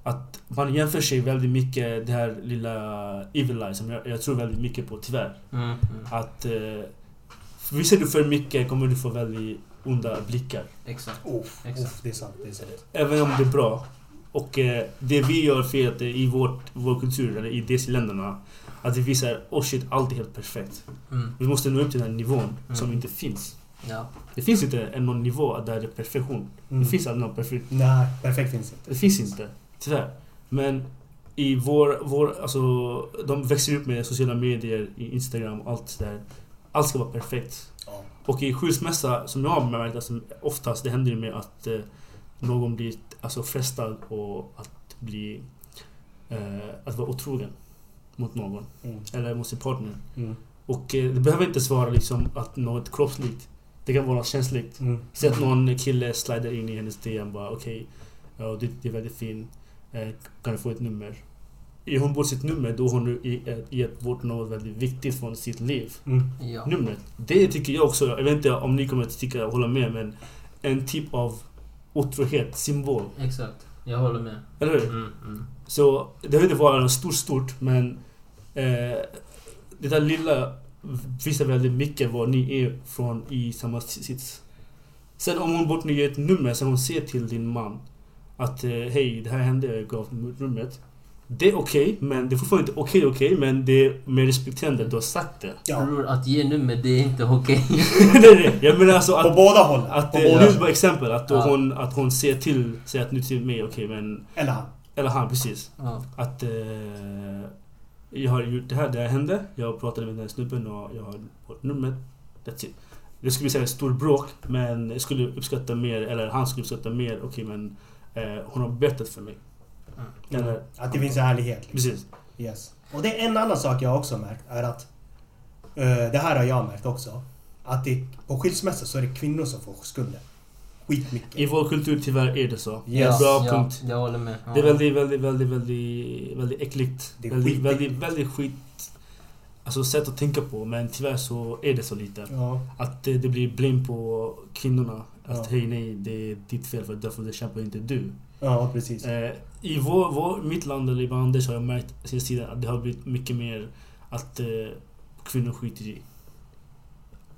att man jämför sig väldigt mycket, det här lilla evil eye som jag, jag tror väldigt mycket på tyvärr. Mm, mm. Att eh, visar du för mycket kommer du få väldigt onda blickar. Exakt. Uff, Exakt. uff, det är sant. Det är sant. Även om det är bra. Och eh, det vi gör fel eh, i vårt, vår kultur, eller i DC-länderna, att vi visar oh shit, allt är helt perfekt. Mm. Vi måste nå upp till den här nivån som Mm. inte finns. Ja. Det finns inte en någon nivå där det är perfektion. Mm. Det finns aldrig någon perfekt. Nej, perfekt finns inte. Det finns inte, tyvärr. Men i vår, vår, alltså, de växer upp med sociala medier, Instagram och allt det där. Allt ska vara perfekt. Ja. Och i skilsmässa, som jag har märkt, alltså, oftast det händer ju med att eh, någon blir alltså, frestad och att bli... Eh, att vara otrogen mot någon. Mm. Eller mot sin partner. Mm. Och eh, det behöver inte vara liksom att något kroppsligt. Det kan vara något känsligt. Mm. Säg att någon kille slider in i hennes DM bara okej, ja, du, du är väldigt fin. Eh, kan du få ett nummer? Ger hon bort sitt nummer då har hon gett bort något väldigt viktigt från sitt liv. Mm. Ja. Numret. Det tycker jag också, jag vet inte om ni kommer att tycka hålla med men en typ av otrohet, symbol. Exakt. Jag håller med. Eller hur? Mm, mm. Så det behöver inte vara något stort, stort men eh, det där lilla visar väldigt mycket vad ni är från i samma sits. Sen om hon bortger ett nummer som hon ser till din man att eh, hej, det här hände, jag gav numret. Det är okej, men det är fortfarande inte okej okej, men det är med respekterande du har sagt det. Ja. Bror, att ge nummer, det är inte okej. det det. Jag menar alltså På att... båda hållen. Att, på eh, båda. nu är bara exempel, att, Ja. hon, att hon ser till, säger att nu till mig, okej men... Eller han. Eller han, precis. ja. Att eh, jag har gjort det här, det här hände. Jag pratade med den här snubben och jag har fått numret. That's it. Det skulle säga ett stort bråk, men jag skulle uppskatta mer, eller han skulle uppskatta mer, okej men eh, hon har berättat för mig. Mm. Eller, Att det finns ärlighet. Liksom. precis. Yes. Och det är en annan sak jag också märkt är att eh, det här har jag märkt också. Att det, på skilsmässa så är det kvinnor som får skulden. Skitmycket. I vår kultur tyvärr är det så. Yes. Bra ja, punkt. jag håller med. Ja. Det är väldigt, väldigt, väldigt, väldigt, väldigt äckligt. Det är väldigt, väldigt, väldigt skit... Alltså sätt att tänka på, men tyvärr så är det så lite. Ja. Att det, det blir blame på kvinnorna. Att Ja. hej nej, det är ditt fel för därför det kämpar inte du. ja, precis. Eh, I vår, vår, mitt land, eller i Bangladesh, har jag märkt sista tiden att det har blivit mycket mer att eh, kvinnor skiter i.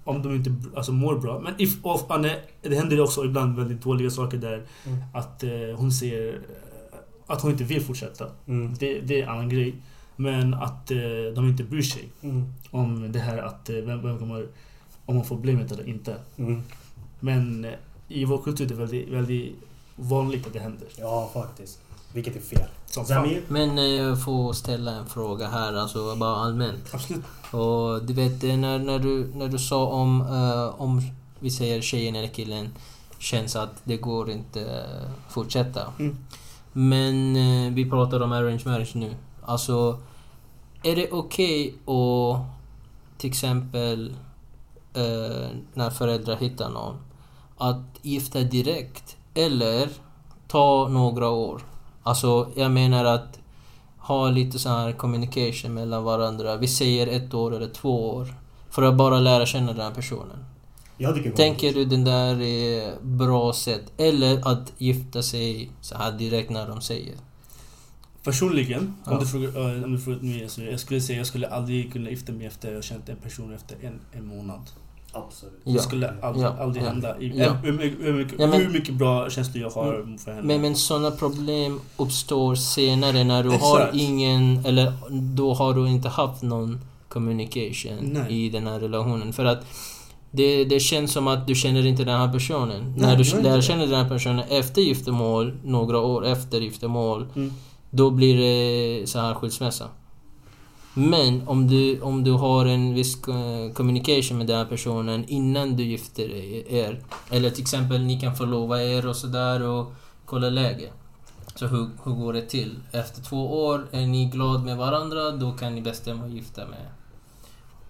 Om de inte alltså, mår bra. Men if, of, Anne, det händer också ibland väldigt dåliga saker där. Mm. Att eh, hon ser eh, att hon inte vill fortsätta. Mm. Det, det är en annan grej. Men att eh, de inte bryr sig Mm. om det här att eh, vem, vem kommer... Om man får blamet eller inte. Mm. Men eh, i vår kultur är det väldigt, väldigt vanligt att det händer. Ja, faktiskt. Vilket är fel. Som. Samir? Men eh, jag får ställa en fråga här, alltså bara allmänt. Absolut. Och du vet, eh, när, när, du, när du sa om, eh, om vi säger tjejen eller killen känns att det går inte fortsätta. Mm. Men eh, vi pratar om arrange marriage nu. Alltså, är det okej att till exempel eh, när föräldrar hittar någon att gifta direkt eller ta några år? Alltså, jag menar att ha lite så här communication mellan varandra. Vi säger ett år eller två år. För att bara lära känna den här personen. Jag Tänker du den där är bra sätt? Eller att gifta sig så här direkt när de säger? Personligen, Ja. om du frågar, eh, om du frågar mig, så jag skulle säga jag skulle aldrig kunna gifta mig efter jag har känt en person efter en, en månad. Absolut. Det Ja. skulle aldrig, Ja. aldrig hända. Ja. hur, mycket, hur, mycket, men- hur mycket bra känslor jag har för henne. Men, men sådana problem uppstår senare när du har Exakt. ingen, eller då har du inte haft någon communication Nej. i den här relationen. För att det, det känns som att du känner inte den här personen. Nej, när du lär det. känna den här personen efter giftermål, några år efter giftermål, Mm. då blir det så här skilsmässa. Men om du, om du har en viss eh, communication med den här personen innan du gifter er, eller till exempel ni kan förlova er och sådär och kolla läge. Så hur, hur går det till? Efter två år, är ni glad med varandra, då kan ni bestämma att gifta med.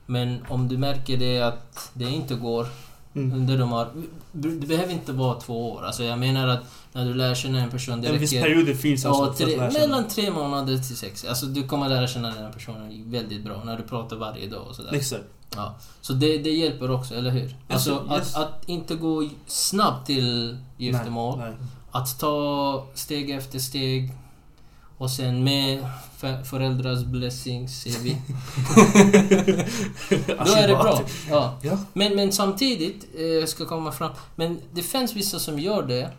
Men om du märker det att det inte går Mm. under de här... Det behöver inte vara två år. Alltså jag menar att när du lär känna en person, det En viss period finns alltså Ja, tre, mellan tre månader till sex. Alltså du kommer lära känna den här personen väldigt bra när du pratar varje dag och sådär. Exakt. Ja. Så det, det hjälper också, eller hur? Alltså Alltså, yes. att, att inte gå snabbt till giftermål. Nej, nej. Att ta steg efter steg. Och sen med för, föräldrars blessings, säger vi. Då är det bra. Ja. Ja. Men, men samtidigt, eh, jag ska komma fram. Men det finns vissa som gör det.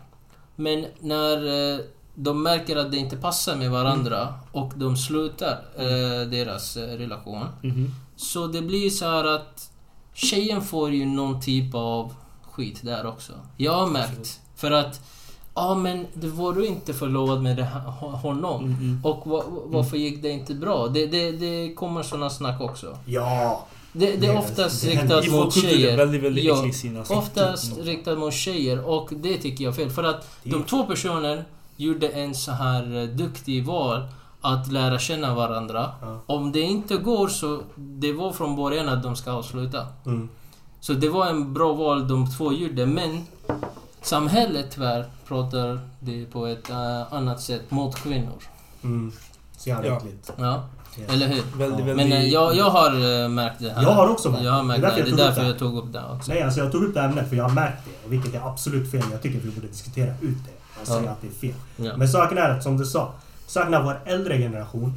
Men när eh, de märker att det inte passar med varandra och de slutar eh, deras eh, relation. Mhm. Så det blir så här att tjejen får ju någon typ av skit där också. Jag har märkt. För att, ja men det var du inte förlovad med det här, honom. Mm, mm. Och va, varför gick det inte bra? Det, det, det kommer såna snack också. Ja. Det, det är oftast det riktat mot tjejer. väldigt, väldigt Ja. Alltså. Oftast riktat mot tjejer och det tycker jag är fel. För att de två personer gjorde en så här eh, duktig val att lära känna varandra. Ja. Om det inte går så, det var från början att de ska avsluta. Mm. Så det var en bra val de två gjorde, men samhället tyvärr pratar det på ett eh, annat sätt mot kvinnor. Mm. Så jävla Ja. äckligt. Ja, eller hur? Väldigt, Ja. väldigt... Men eh, jag, jag har eh, märkt det här. Jag har också märkt Jag har det. märkt Det är det. därför Det är jag tog upp därför det. jag tog upp det också. Nej, alltså jag tog upp det här ämnet för jag har märkt det. Vilket är absolut fel. Jag tycker att vi borde diskutera ut det. Jag säger Ja. att det är fel. Ja. Men saken är att som du sa. Saken är vår äldre generation.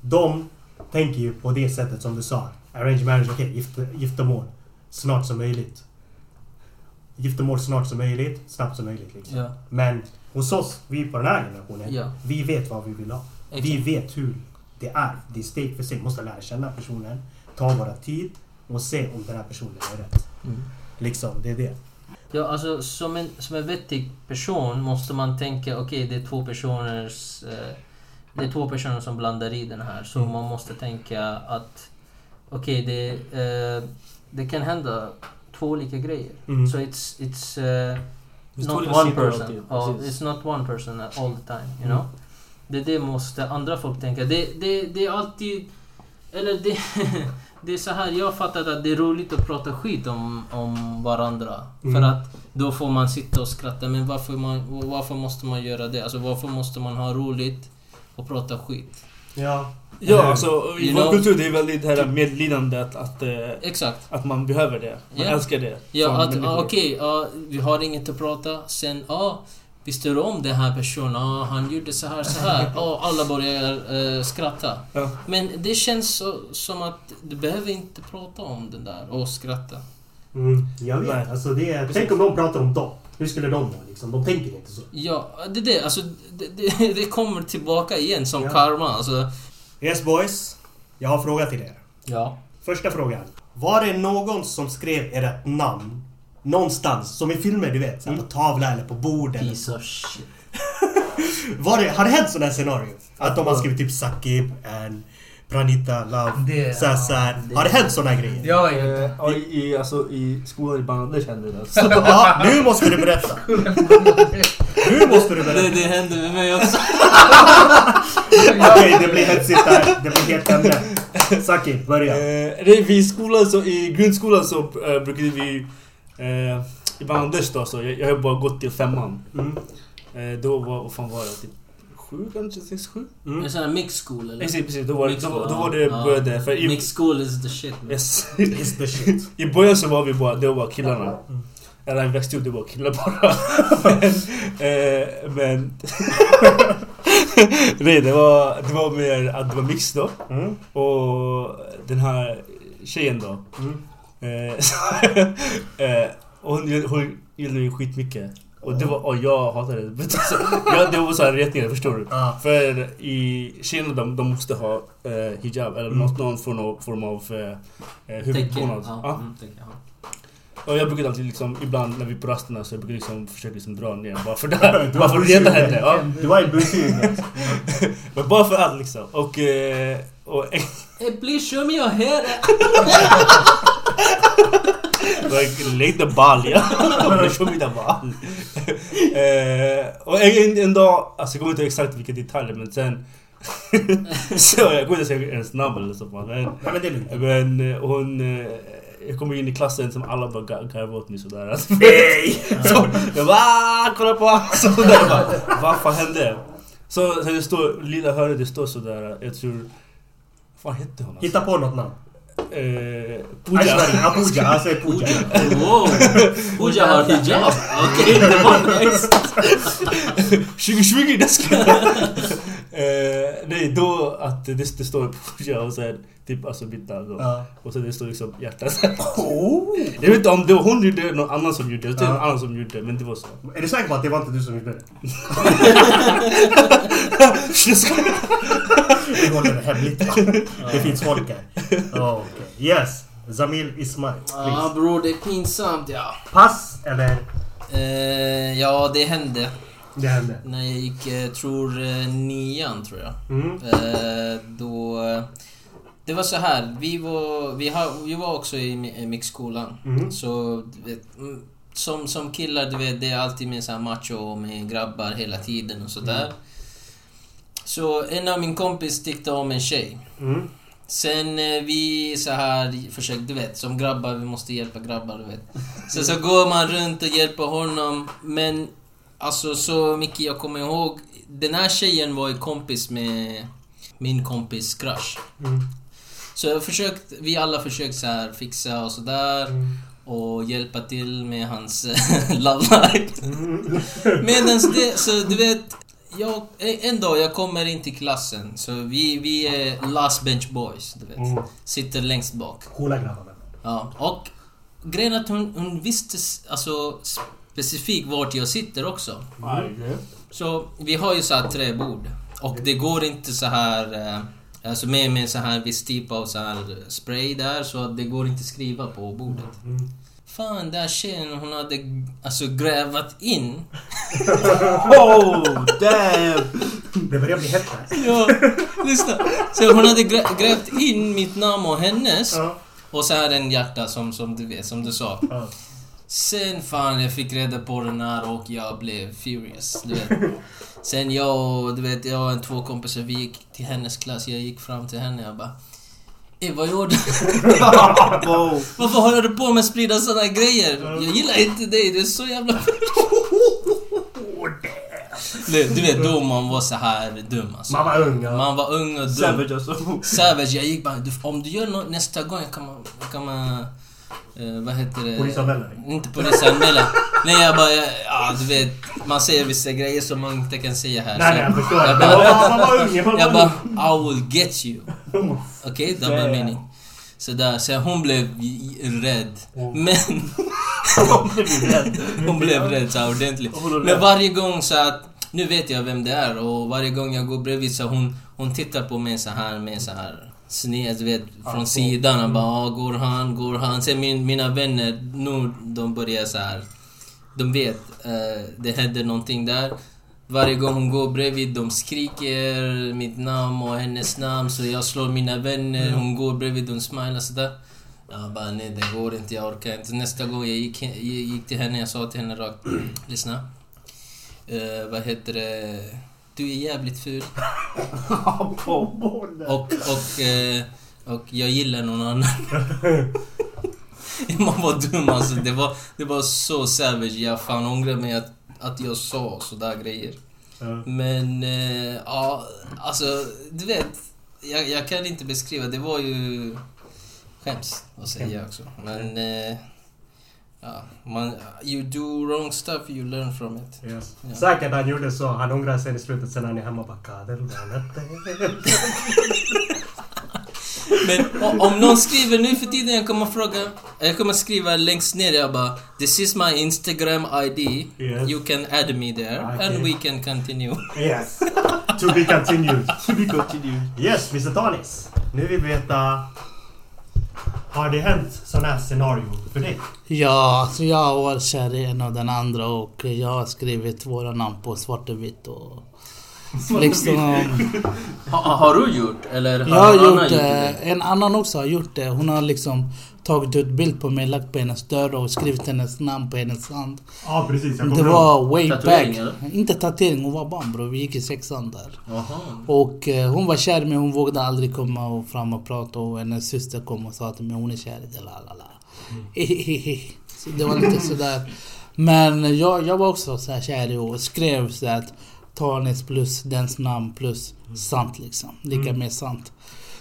De tänker ju på det sättet som du sa. Arrange marriage, okej, gifte, giftermål. Snart som möjligt. Giftermål snart som möjligt, snabbt som möjligt liksom. Men hos oss, vi på den här generationen. Vi vet vad vi vill ha. Vi Exakt. vet hur det är. Det är steg för steg. måste lära känna personen. Ta våra tid och se om den här personen är rätt. Mm. Liksom, det är det. Ja, alltså som en, som en vettig person måste man tänka, okej det är två personers... Eh, det är två personer som blandar i den här, så Mm. man måste tänka att... Okej, det, eh, det kan hända två olika grejer. Mm. Så it's, it's uh, not one person. alltid, precis. it's not one person all the time, you Mm. Det, det måste andra folk tänka. Det, det, det är alltid... Eller det... Det är så här, jag har fattat att det är roligt att prata skit om, om varandra. Mm. För att då får man sitta och skratta. Men varför, man, varför måste man göra det? Alltså varför måste man ha roligt och prata skit? Ja. Ja, alltså i vår kultur det är väldigt det här medlidandet att, eh, Exakt. att man behöver det. Man Ja. älskar det. Ja, att ah, okej, ah, vi har inget att prata. Sen, ah, visste du om den här personen? Ah, han gjorde så här, så här. Ah, alla börjar eh, skratta. Ja. Men det känns så, som att du behöver inte prata om den där och skratta. Mm, jag vet. Nej. Alltså det är, tänk om de pratar om dem. Hur skulle de vara liksom? De tänker inte så. Ja, det är det. Alltså, det, det, det kommer tillbaka igen som Ja. karma. Alltså, Yes boys. Jag har fråga till er. ja. Första frågan. Var det någon som skrev ert namn någonstans? Som i filmer du vet. Så här, på tavla eller på bord eller Piece of shit. Var det, har det hänt sådana här scenario? Att de har skrivit typ Sakib and Pranita Love. Det- så här, så här. Har det hänt sådana här grejer? Inte. Eh, ja, i, i, alltså, I skolan i Bangladesh hände det. Alltså. Ja, nu måste du berätta. Nu måste du Det, berätta. det hände med mig också. Okej, det blir hetsigt där. Det blir helt ämne. Sakib, börja. Eh, det, vi i skolan, så, i grundskolan så eh, brukade vi... Eh, I Bangladesh då, så jag, jag har bara gått till femman. Mm. Eh, då var, vad fan var jag? Typ sju kanske? Sex, sju? Mm. En sån här mix school eller? Precis, precis. Då var, det- Mix då, då var det Ja. började. För i, Mix school is the shit. man. yes. It's the shit. I början så var vi bara, det var bara killarna. Mm. Eller vi växte upp, det var killar bara. men... Eh, men Nej, det var, det var mer att det var mix då. Mm. Och den här tjejen då. Mm. Eh, eh, och hon, hon gillade mig skitmycket. Och det var, och jag hatade det. Men jag, det var så här retningar, förstår du? Ja. För i tjejerna de, de måste ha eh, hijab eller Mm. någon, någon form av, form av eh, eh, huvudbonad. Ja, Ja. mm. Och jag brukade alltid liksom, ibland när vi är på rasterna så jag brukade liksom försöka liksom dra ner bara för det. Du bara för att reta henne. Ja. Du var en bussig. Men bara för allt liksom. Och... Eh, och Eh, Please show me your hair. like, lägg the ball ja. Show me the ball. eh, och en, en dag, alltså jag kommer inte ihåg exakt vilka detaljer men sen... så jag kommer inte säga hennes namn eller så. Men, men det är lugnt. men eh, hon... Eh, jag kommer in i klassen som alla bara gar- garvar åt mig sådär. Alltså, Nej! så, jag bara "Ah, kolla på honom! Vad fan hände? Så, så det står, lilla hörnet, det står sådär, jag tror... Vad fan hette hon alltså? Hitta på något namn. Eh, Pooja. Aishwarya, ja Pooja. Jag säger Pooja. Wow! Pooja har hijab. Okej, det var nice. 2020 det ska eh, Nej, då att det, det står Pooja och sen typ alltså mitt namn då. Ja. Och sen det står liksom hjärtat. Oh. Jag vet inte om det var hon gjorde någon annan som gjorde det. Det var Ja. en annan som gjorde det, men det var så. Är du säker på att det var inte du som gjorde det? Vi håller det hemligt. Det finns folk här. Oh, okay. Yes. Zamil Ismail. Ja bror, det är pinsamt ja. Pass eller? Eh, ja, det hände. Det hände. När jag gick, eh, tror eh, nian tror jag. Mm. Eh, då... Det var så här, vi var, vi har, vi var också i mi- i mixskolan. Mm. Så, mm, som, som killar, du vet, det är alltid med så här macho med grabbar hela tiden och sådär. Mm. Så en av min kompis tyckte om en tjej. Mm. Sen vi så här försökte, du vet, som grabbar, vi måste hjälpa grabbar, du vet. Så, så går man runt och hjälper honom, men alltså så mycket jag kommer ihåg, den här tjejen var ju kompis med min kompis crush. Mm. Så jag försökt, vi alla försökt så här fixa och sådär Mm. och hjälpa till med hans eh, love life. Mm. Medans det, så du vet, jag, en dag jag kommer in till klassen, så vi, vi är last bench boys, du vet. Mm. Sitter längst bak. Coola grabbar. Ja, och grejen att hon, hon visste alltså specifikt vart jag sitter också. Så vi har ju så här träbord. Och det går inte så här... eh, Alltså med, med så här viss typ av så här spray där, så att det går inte att skriva på bordet. Mm. Fan, den där tjejen hon hade alltså grävat in. Oh, damn! Det börjar bli hett här. Ja, lyssna. Så hon hade grä, grävt in mitt namn och hennes. Ja. Och så här en hjärta som, som du vet, som du sa. Ja. Sen fan, jag fick reda på den här och jag blev furious. Du vet. Sen jag och, du vet, jag och en två kompisar, vi gick till hennes klass. Jag gick fram till henne och bara... Eh, vad gjorde du? Varför håller du på med att sprida såna grejer? Jag gillar inte dig, du är så jävla du, vet, då man var så här dum alltså. Man var ung. Ja. Man var ung och dum. Savage alltså. Savage, jag gick bara... Om du gör något nästa gång kan man... Kan man eh, vad heter det? Polisanmäla dig. Inte polisanmäla. Nej, jag bara... Ja, du vet. Man säger vissa grejer som man inte kan säga här. Nej, nej, jag förstår. Jag bara, man var ung. Man var jag bara I will get you. Okej, okay, double Yeah. meaning. Så där, så hon blev rädd. Mm. Men Hon blev rädd. hon blev rädd så ordentligt. Men varje gång så att... Nu vet jag vem det är och varje gång jag går bredvid så hon, hon tittar på mig så här med så här sned, du vet, från sidan och bara ah, går han, går han? Sen min, mina vänner, nu de börjar så här. De vet, eh, det händer någonting där. Varje gång hon går bredvid, de skriker mitt namn och hennes namn. Så jag slår mina vänner, hon går bredvid, de smilar sådär. Jag bara, nej det går inte, jag orkar inte. Nästa gång jag gick, gick till henne, jag sa till henne rakt, lyssna. Eh, vad heter det? Du är jävligt ful. Och, och, eh, och jag gillar någon annan. Man var dum alltså. Det var, det var så savage. Jag fan ångrar mig att, att jag sa sådär grejer. Ja. Men, eh, ja, alltså, du vet. Jag, jag kan inte beskriva. Det var ju skäms att säga också. Men, eh, ja, man, you do wrong stuff, you learn from it. Yes. Ja. Säkert han gjorde så. Han ångrar sig i slutet sen han är hemma och bara "Kadel, Men om någon skriver nu för tiden, jag kommer fråga... Jag kommer skriva längst ner, jag bara This is my Instagram ID. Yes. You can add me there Okay. and we can continue. Yes. To be continued. To be continued. Yes, Mr Tanis. Nu vill vi veta... Har det hänt sådana här scenario för dig? Ja, alltså jag har varit kär i en av den andra och jag har skrivit våra namn på svart och vitt och... Liksom... Ha, har du gjort? Eller har Jag har gjort det? det. En annan också har gjort det. Hon har liksom tagit ut bild på mig, lagt på hennes dörr och skrivit hennes namn på hennes hand. Ja, precis. Jag Det kommer ihåg. var way Tatuering, back. eller? Inte tatuering, hon var barn bror. Vi gick i sexan där. Jaha. Och eh, hon var kär men hon vågade aldrig komma och fram och prata och hennes syster kom och sa mig hon är kär i dig, la la la. Så det var lite sådär. Men jag, jag var också så här kär i och skrev så att Tanis plus dens namn plus sant liksom. Lika Mm. med sant.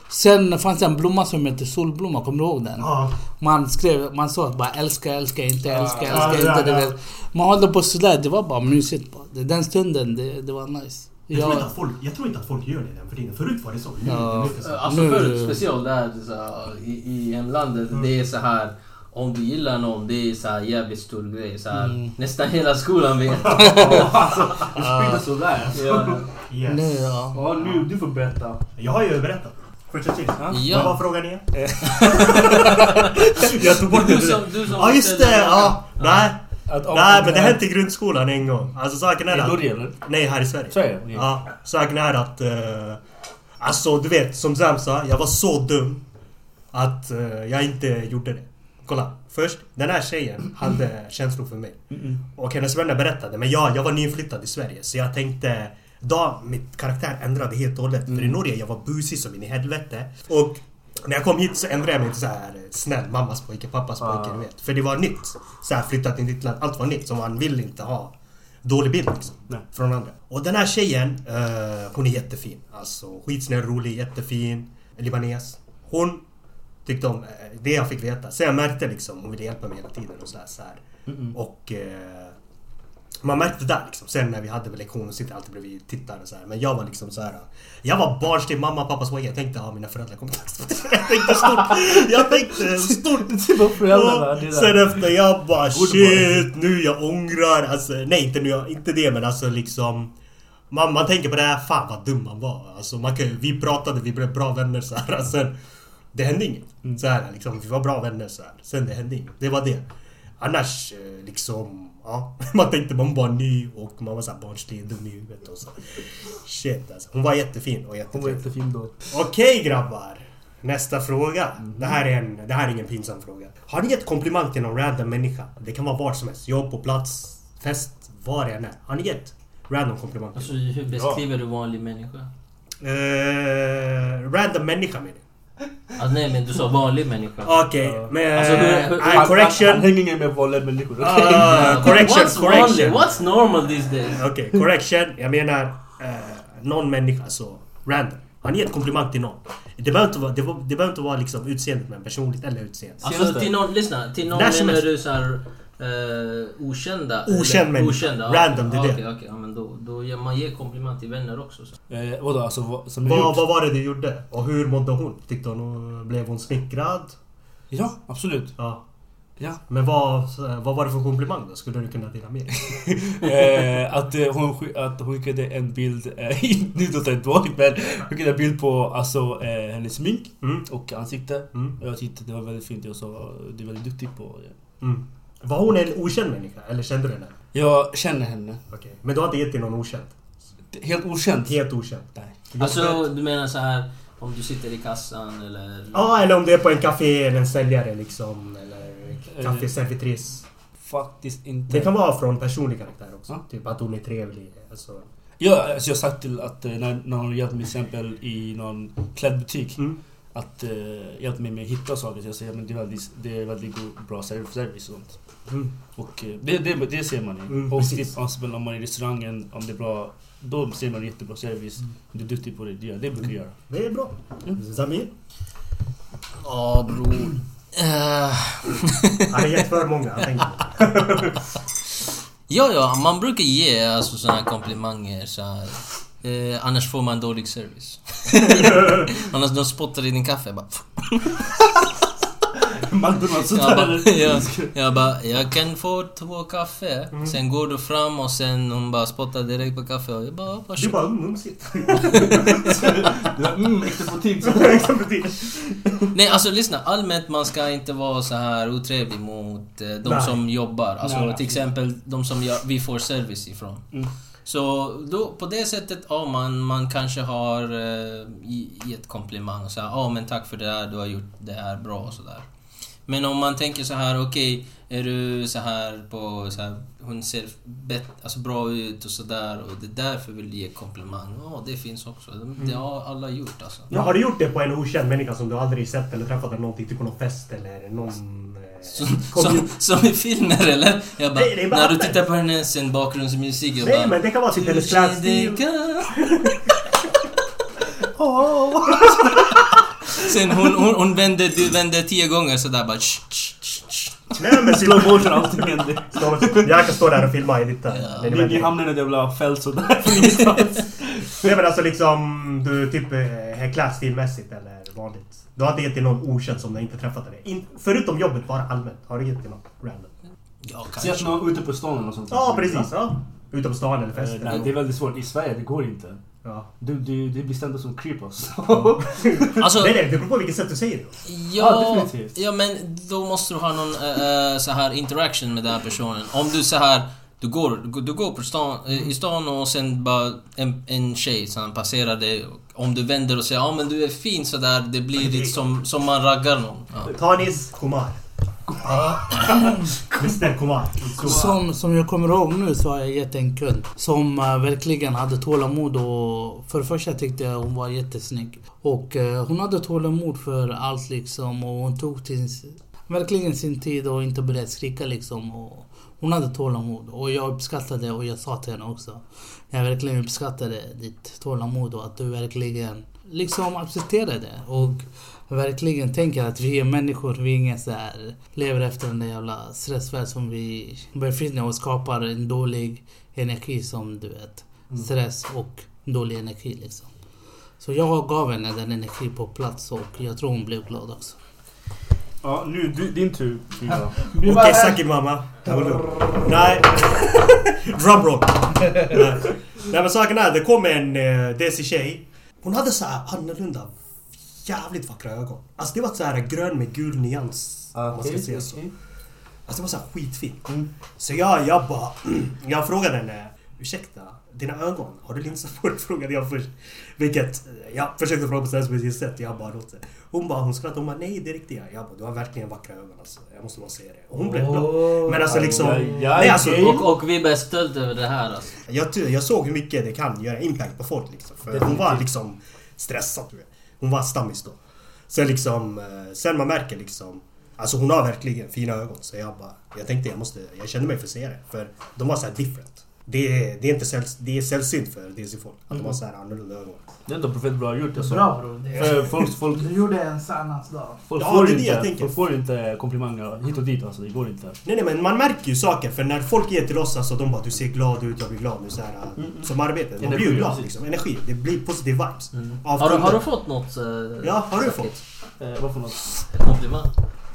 Sen fanns det en blomma som heter solblomma, kommer du ihåg den? Ja. Man skrev, man sa bara älska, älska, inte älska, Ja, älska, ja, inte. ja. Man håller på sådär, det var bara mysigt bara. Den stunden, det, det var nice. Jag, tror Jag- inte att folk, jag tror inte att folk gör det den för tiden. Förut var det så. Nu, Ja. det så. Alltså förut, speciellt där så, i, i hemlandet, Mm. det är så här om du gillar någon, det är så här jävligt stor grej. Så här, Mm. Nästan hela skolan vet. alltså, du sprider sådär. ja. Yes. Nu ja. Ja, nu du får berätta. Jag har ju berättat. Första till. Ja. Vad var frågan igen? jag tog bort Du det. som, du som Ja, just det! Ja. Nej, Att, nej, men det hände i grundskolan en gång. Alltså saken är I att... Norge eller? Nej, här i Sverige. Sverige? Okej. Ja, saken är att... Uh, Alltså du vet, som Sam sa, jag var så dum att eh, jag inte gjorde det. Kolla, först, den här tjejen hade känslor för mig. Mm-mm. Och hennes vänner berättade, men jag, jag var nyinflyttad i Sverige så jag tänkte då mitt karaktär ändrade helt och hållet. För i Mm. Norge jag var busig som in i helvete. Och när jag kom hit så ändrade jag mig till så här snäll mammas pojke, pappas Ah. pojke, du vet. För det var nytt. Så här flyttat till ett nytt land, allt var nytt. Så man vill inte ha dålig bild liksom. Nej. Från andra. Och den här tjejen, eh, hon är jättefin. Alltså skitsnäll, rolig, jättefin. Libanes. Hon tyckte om eh, det jag fick veta. Så jag märkte liksom, hon ville hjälpa mig hela tiden och så här. Så här. Mm-mm. Och eh, man märkte där liksom. Sen när vi hade väl lektioner sitter jag alltid bredvid tittare och så här. Men jag var liksom så här. Jag var barnslig, mamma, pappas pojke. Jag tänkte, ja mina föräldrar kommer Jag tänkte stort. Jag tänkte stort. Det var föräldrarna. Det Sen efter jag bara shit, nu jag ångrar. Alltså, nej inte nu, inte det men alltså liksom. Man, man tänker på det här, fan vad dum man var. Alltså, man kan, vi pratade, vi blev bra vänner så här. Sen, det hände inget. Mm. Så här, liksom, vi var bra vänner så här. Sen det hände inget. Det var det. Annars eh, liksom, ja. Man tänkte man var ny och man var så här barnslig, dum i huvudet och så. Shit alltså. Hon var jättefin och Hon var jättefin då. Okej grabbar. Nästa fråga. Det, här är en, det här är ingen pinsam fråga. Har ni gett komplimang till någon random människa? Det kan vara vart som helst. Jobb, på plats, fest, var det än är. Har ni gett random komplimang till Alltså hur beskriver du vanlig människa? Eh, Random människa menar jag. Alltså, nej men du sa vanlig människa. Okej, Ja. men... Alltså, hur- nej, Han, correction. han hänger med vanliga människor. Ah, correction, What's vanlig? correction. What's normal these days? Okej, correction. Jag menar eh, någon människa, så random. Har ni gett komplimang till någon? Det behöver inte vara, det, det behöver inte vara liksom utseendet men personligt eller utseendet. Alltså till någon, lyssna. Till någon menar du såhär... Uh, okända? Okänd eller- människa. Okända, Random, det är Okej, det. okej. Ja, men då, då ger man ger komplimang till vänner också. Så. Eh, vadå alltså vad, som Vad, gjort? vad var det du gjorde? Och hur mådde hon? Tyckte hon, blev hon smickrad? Ja, absolut. Ja. Ja. Men vad, vad var det för komplimang då? Skulle du kunna dela med Eh, att, eh, hon, skick- att hon skickade en bild, eh, nu låter det dåligt men hon skickade en bild på alltså, eh, hennes smink mm. och ansikte. Mm. Och jag tyckte det var väldigt fint och så du är väldigt duktig på det. Mm. Var hon en okänd människa? Eller kände du henne? Jag känner henne. Okej. Men du har inte gett till någon okänd? Helt okänt. Helt okänd? Nej. Alltså du menar så här om du sitter i kassan eller... Ja, eller om du är på en café eller en säljare liksom. Eller Eh. kaféservitris. Faktiskt inte. Det kan vara från personlig karaktär också. Ja. Typ att hon är trevlig. Alltså. Ja, alltså jag har sagt till att eh, när, när hon hjälpt mig exempel i någon klädbutik Mm. att uh, hjälpa mig med att hitta saker. Så jag säger men det är väldigt, det är väldigt god, bra serv- service och sånt. Mm. Och eh, det, det, det ser man ju. Mm, och typ, alltså, om man är i restaurangen, om det är bra, då ser man jättebra service. Mm. Du är duktig på det, det, det brukar jag göra. Det är bra. Mm. Zamir? Ja bror. Eh, Han har gett för många. Ja, ja, man brukar ge alltså såna här komplimanger så här. Eh, annars får man dålig service. annars de spottar i din kaffe bara. McDonalds och Jag bara, där. jag, jag bara, jag kan få två kaffe. Sen går du fram och sen hon bara spottar direkt på kaffe och jag bara, Du varsågod. bara, mm, mumsigt. Mm, butik. Nej alltså lyssna, allmänt man ska inte vara så här otrevlig mot eh, de Nej. som jobbar. Alltså Nej, till exempel de som jag, vi får service ifrån. Mm. Så då, på det sättet, ja man, man kanske har eh, gett komplimang och så ja men tack för det här, du har gjort det här bra och sådär. Men om man tänker så här, okej, är du så här på så här, hon ser bet, alltså bra ut och sådär och det är därför vill ge komplimang. Ja, det finns också. Det, det har alla gjort alltså. Ja, har du gjort det på en okänd människa som du aldrig sett eller träffat eller någonting? Typ på någon fest eller någon... Eh, Som, kom- som, som i filmer eller? Jag bara, Nej, bara när du tittar på hennes en bakgrundsmusik jag Nej bara... men det kan vara typ hennes klädstil. Sen hon, hon, hon vänder, du vänder tio gånger sådär bara... Sh, sh, sh. Nej men. Slow motion allting händer. Stå- Jag kan stå där och filma i ditt... Ja. Hamnar i det jävla fält sådär från ingenstans. Nej men alltså liksom, du typ eh, är klädstilmässigt eller vanligt. Du har inte gett till någon okänd som du inte träffat eller In, Förutom jobbet, bara allmänt. Har du gett till någon random? Ja, kanske. någon ute på stan eller något sånt. Ja precis, ja. Ute på stan eller Eh, fest. Nej, det är väldigt svårt. I Sverige, det går inte. Ja. Du, du, det blir stämplat som creep alltså. Nej nej, det beror på vilket sätt du säger det. Ja, ja, definitivt. ja men då måste du ha någon eh, så här interaction med den här personen. Om du så här Du går, du går på stan, eh, i stan och sen bara en, en tjej som passerar dig. Om du vänder och säger ja men du är fin sådär, det blir lite som, som man raggar någon. Ja. Tanis Kumar. Som, som jag kommer ihåg nu så har jag gett en kund som uh, verkligen hade tålamod och för det första tyckte jag hon var jättesnygg. Och uh, hon hade tålamod för allt liksom och hon tog till, verkligen sin tid och inte började skrika liksom. Och hon hade tålamod och jag uppskattade och jag sa till henne också. Jag verkligen uppskattade ditt tålamod och att du verkligen liksom accepterade det. Och verkligen tänker att vi är människor, vi är inga så här, lever efter den där jävla stressvärld som vi befinner oss och skapar en dålig energi som du vet. Stress och dålig energi liksom. Så jag gav henne den energi på plats och jag tror hon blev glad också. Ja, nu du, din tur. Okej, Saki mamma. Nej. Drumroll. Nej. Nej men saken är, det kom en uh, desi-tjej. Hon hade så här annorlunda, jävligt vackra ögon. Alltså det var så här grön med gul nyans. om man ska säga så. Alltså det var så här skitfint. Så jag, jag bara... Jag frågade henne, ursäkta, dina ögon, har du linser på dig? Frågade jag först. Vilket, jag försökte fråga på sällsynt sätt. Jag bara låt det. Hon bara, hon skrattade. Hon bara, nej det är riktiga. Jag bara, du har verkligen vackra ögon alltså. Jag måste bara säga det. Och hon blev glad. Men alltså liksom... Aj, aj, nej, alltså, okej. Och, och vi är stolta över det här alltså. jag, jag såg hur mycket det kan göra impact på folk liksom. För hon var liksom stressad. Hon var stammis då. Sen liksom, eh, sen man märker liksom Alltså hon har verkligen fina ögon. Så jag bara, jag tänkte jag måste, jag kände mig för att det. För de var så här different. Det är, det är inte säll, det är sällsynt för DC-folk. Att de har så här annorlunda ögon. Det är ändå profet bra gjort. Alltså. Bra bror. För folk, folk, Du gjorde en sannas dag. folk, Ja, får det det inte, tänker. folk får inte komplimanger hit och dit alltså. Det går inte. Nej, nej men man märker ju saker. För när folk ger till oss, alltså de bara du ser glad ut, jag blir glad nu så här, Som arbete. Man Energi, blir ju glad liksom. Energi. Det blir positive vibes. Av Har du, har du fått något? eh, Ja, har du Sakit? fått? Eh, vad för något? Komplimang?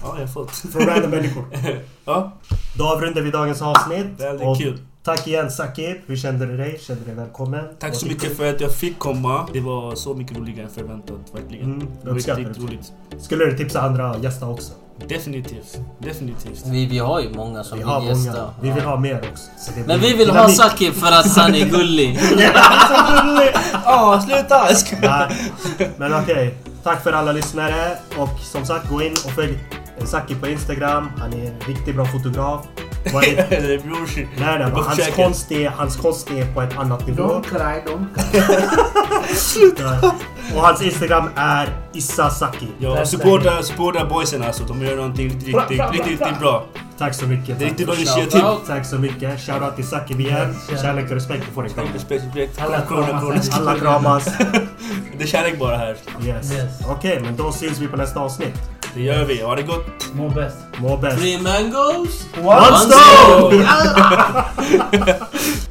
Ja, jag har fått. Från random människor. Ja, Då avrundar vi dagens avsnitt. väldigt Och kul. Tack igen Sakib. Hur kände du dig? Kände du dig välkommen? Tack så mycket för att jag fick komma. Det var så mycket roligare än förväntat, verkligen. Mm, det riktigt det. roligt. Skulle du tipsa andra gäster också? Definitivt. Definitivt. Vi, vi har ju många som Vi vill har gästa. många. Vi vill ha mer också. Så det Men vi vill ha dynamik. Sakib för att han är gullig. Ja, sluta! Ska... Nej, Men okej. Tack för alla lyssnare. Och som sagt, gå in och följ Saki på Instagram. Han är en riktigt bra fotograf. Är brors. Nej, nej, hans konst, är, hans konst är på ett annat nivå. Don't cry, don't cry. Och hans Instagram är Issa Saki. Ja, supporta, supporta boysen alltså. De gör någonting riktigt, riktigt, riktigt, riktigt bra. Tack så mycket. Det är riktigt bra Tack. initiativ. Tack så mycket. Shoutout till Saki igen. Kärlek och respekt. Du får. Respekt, respekt. Alla kramas. Alla kramas. Det är kärlek bara här. Yes. Yes. Okej, men då syns vi på nästa avsnitt. Det gör vi. Ha det gott. Må bäst. Må bäst. Three mangoes? One stone! stone!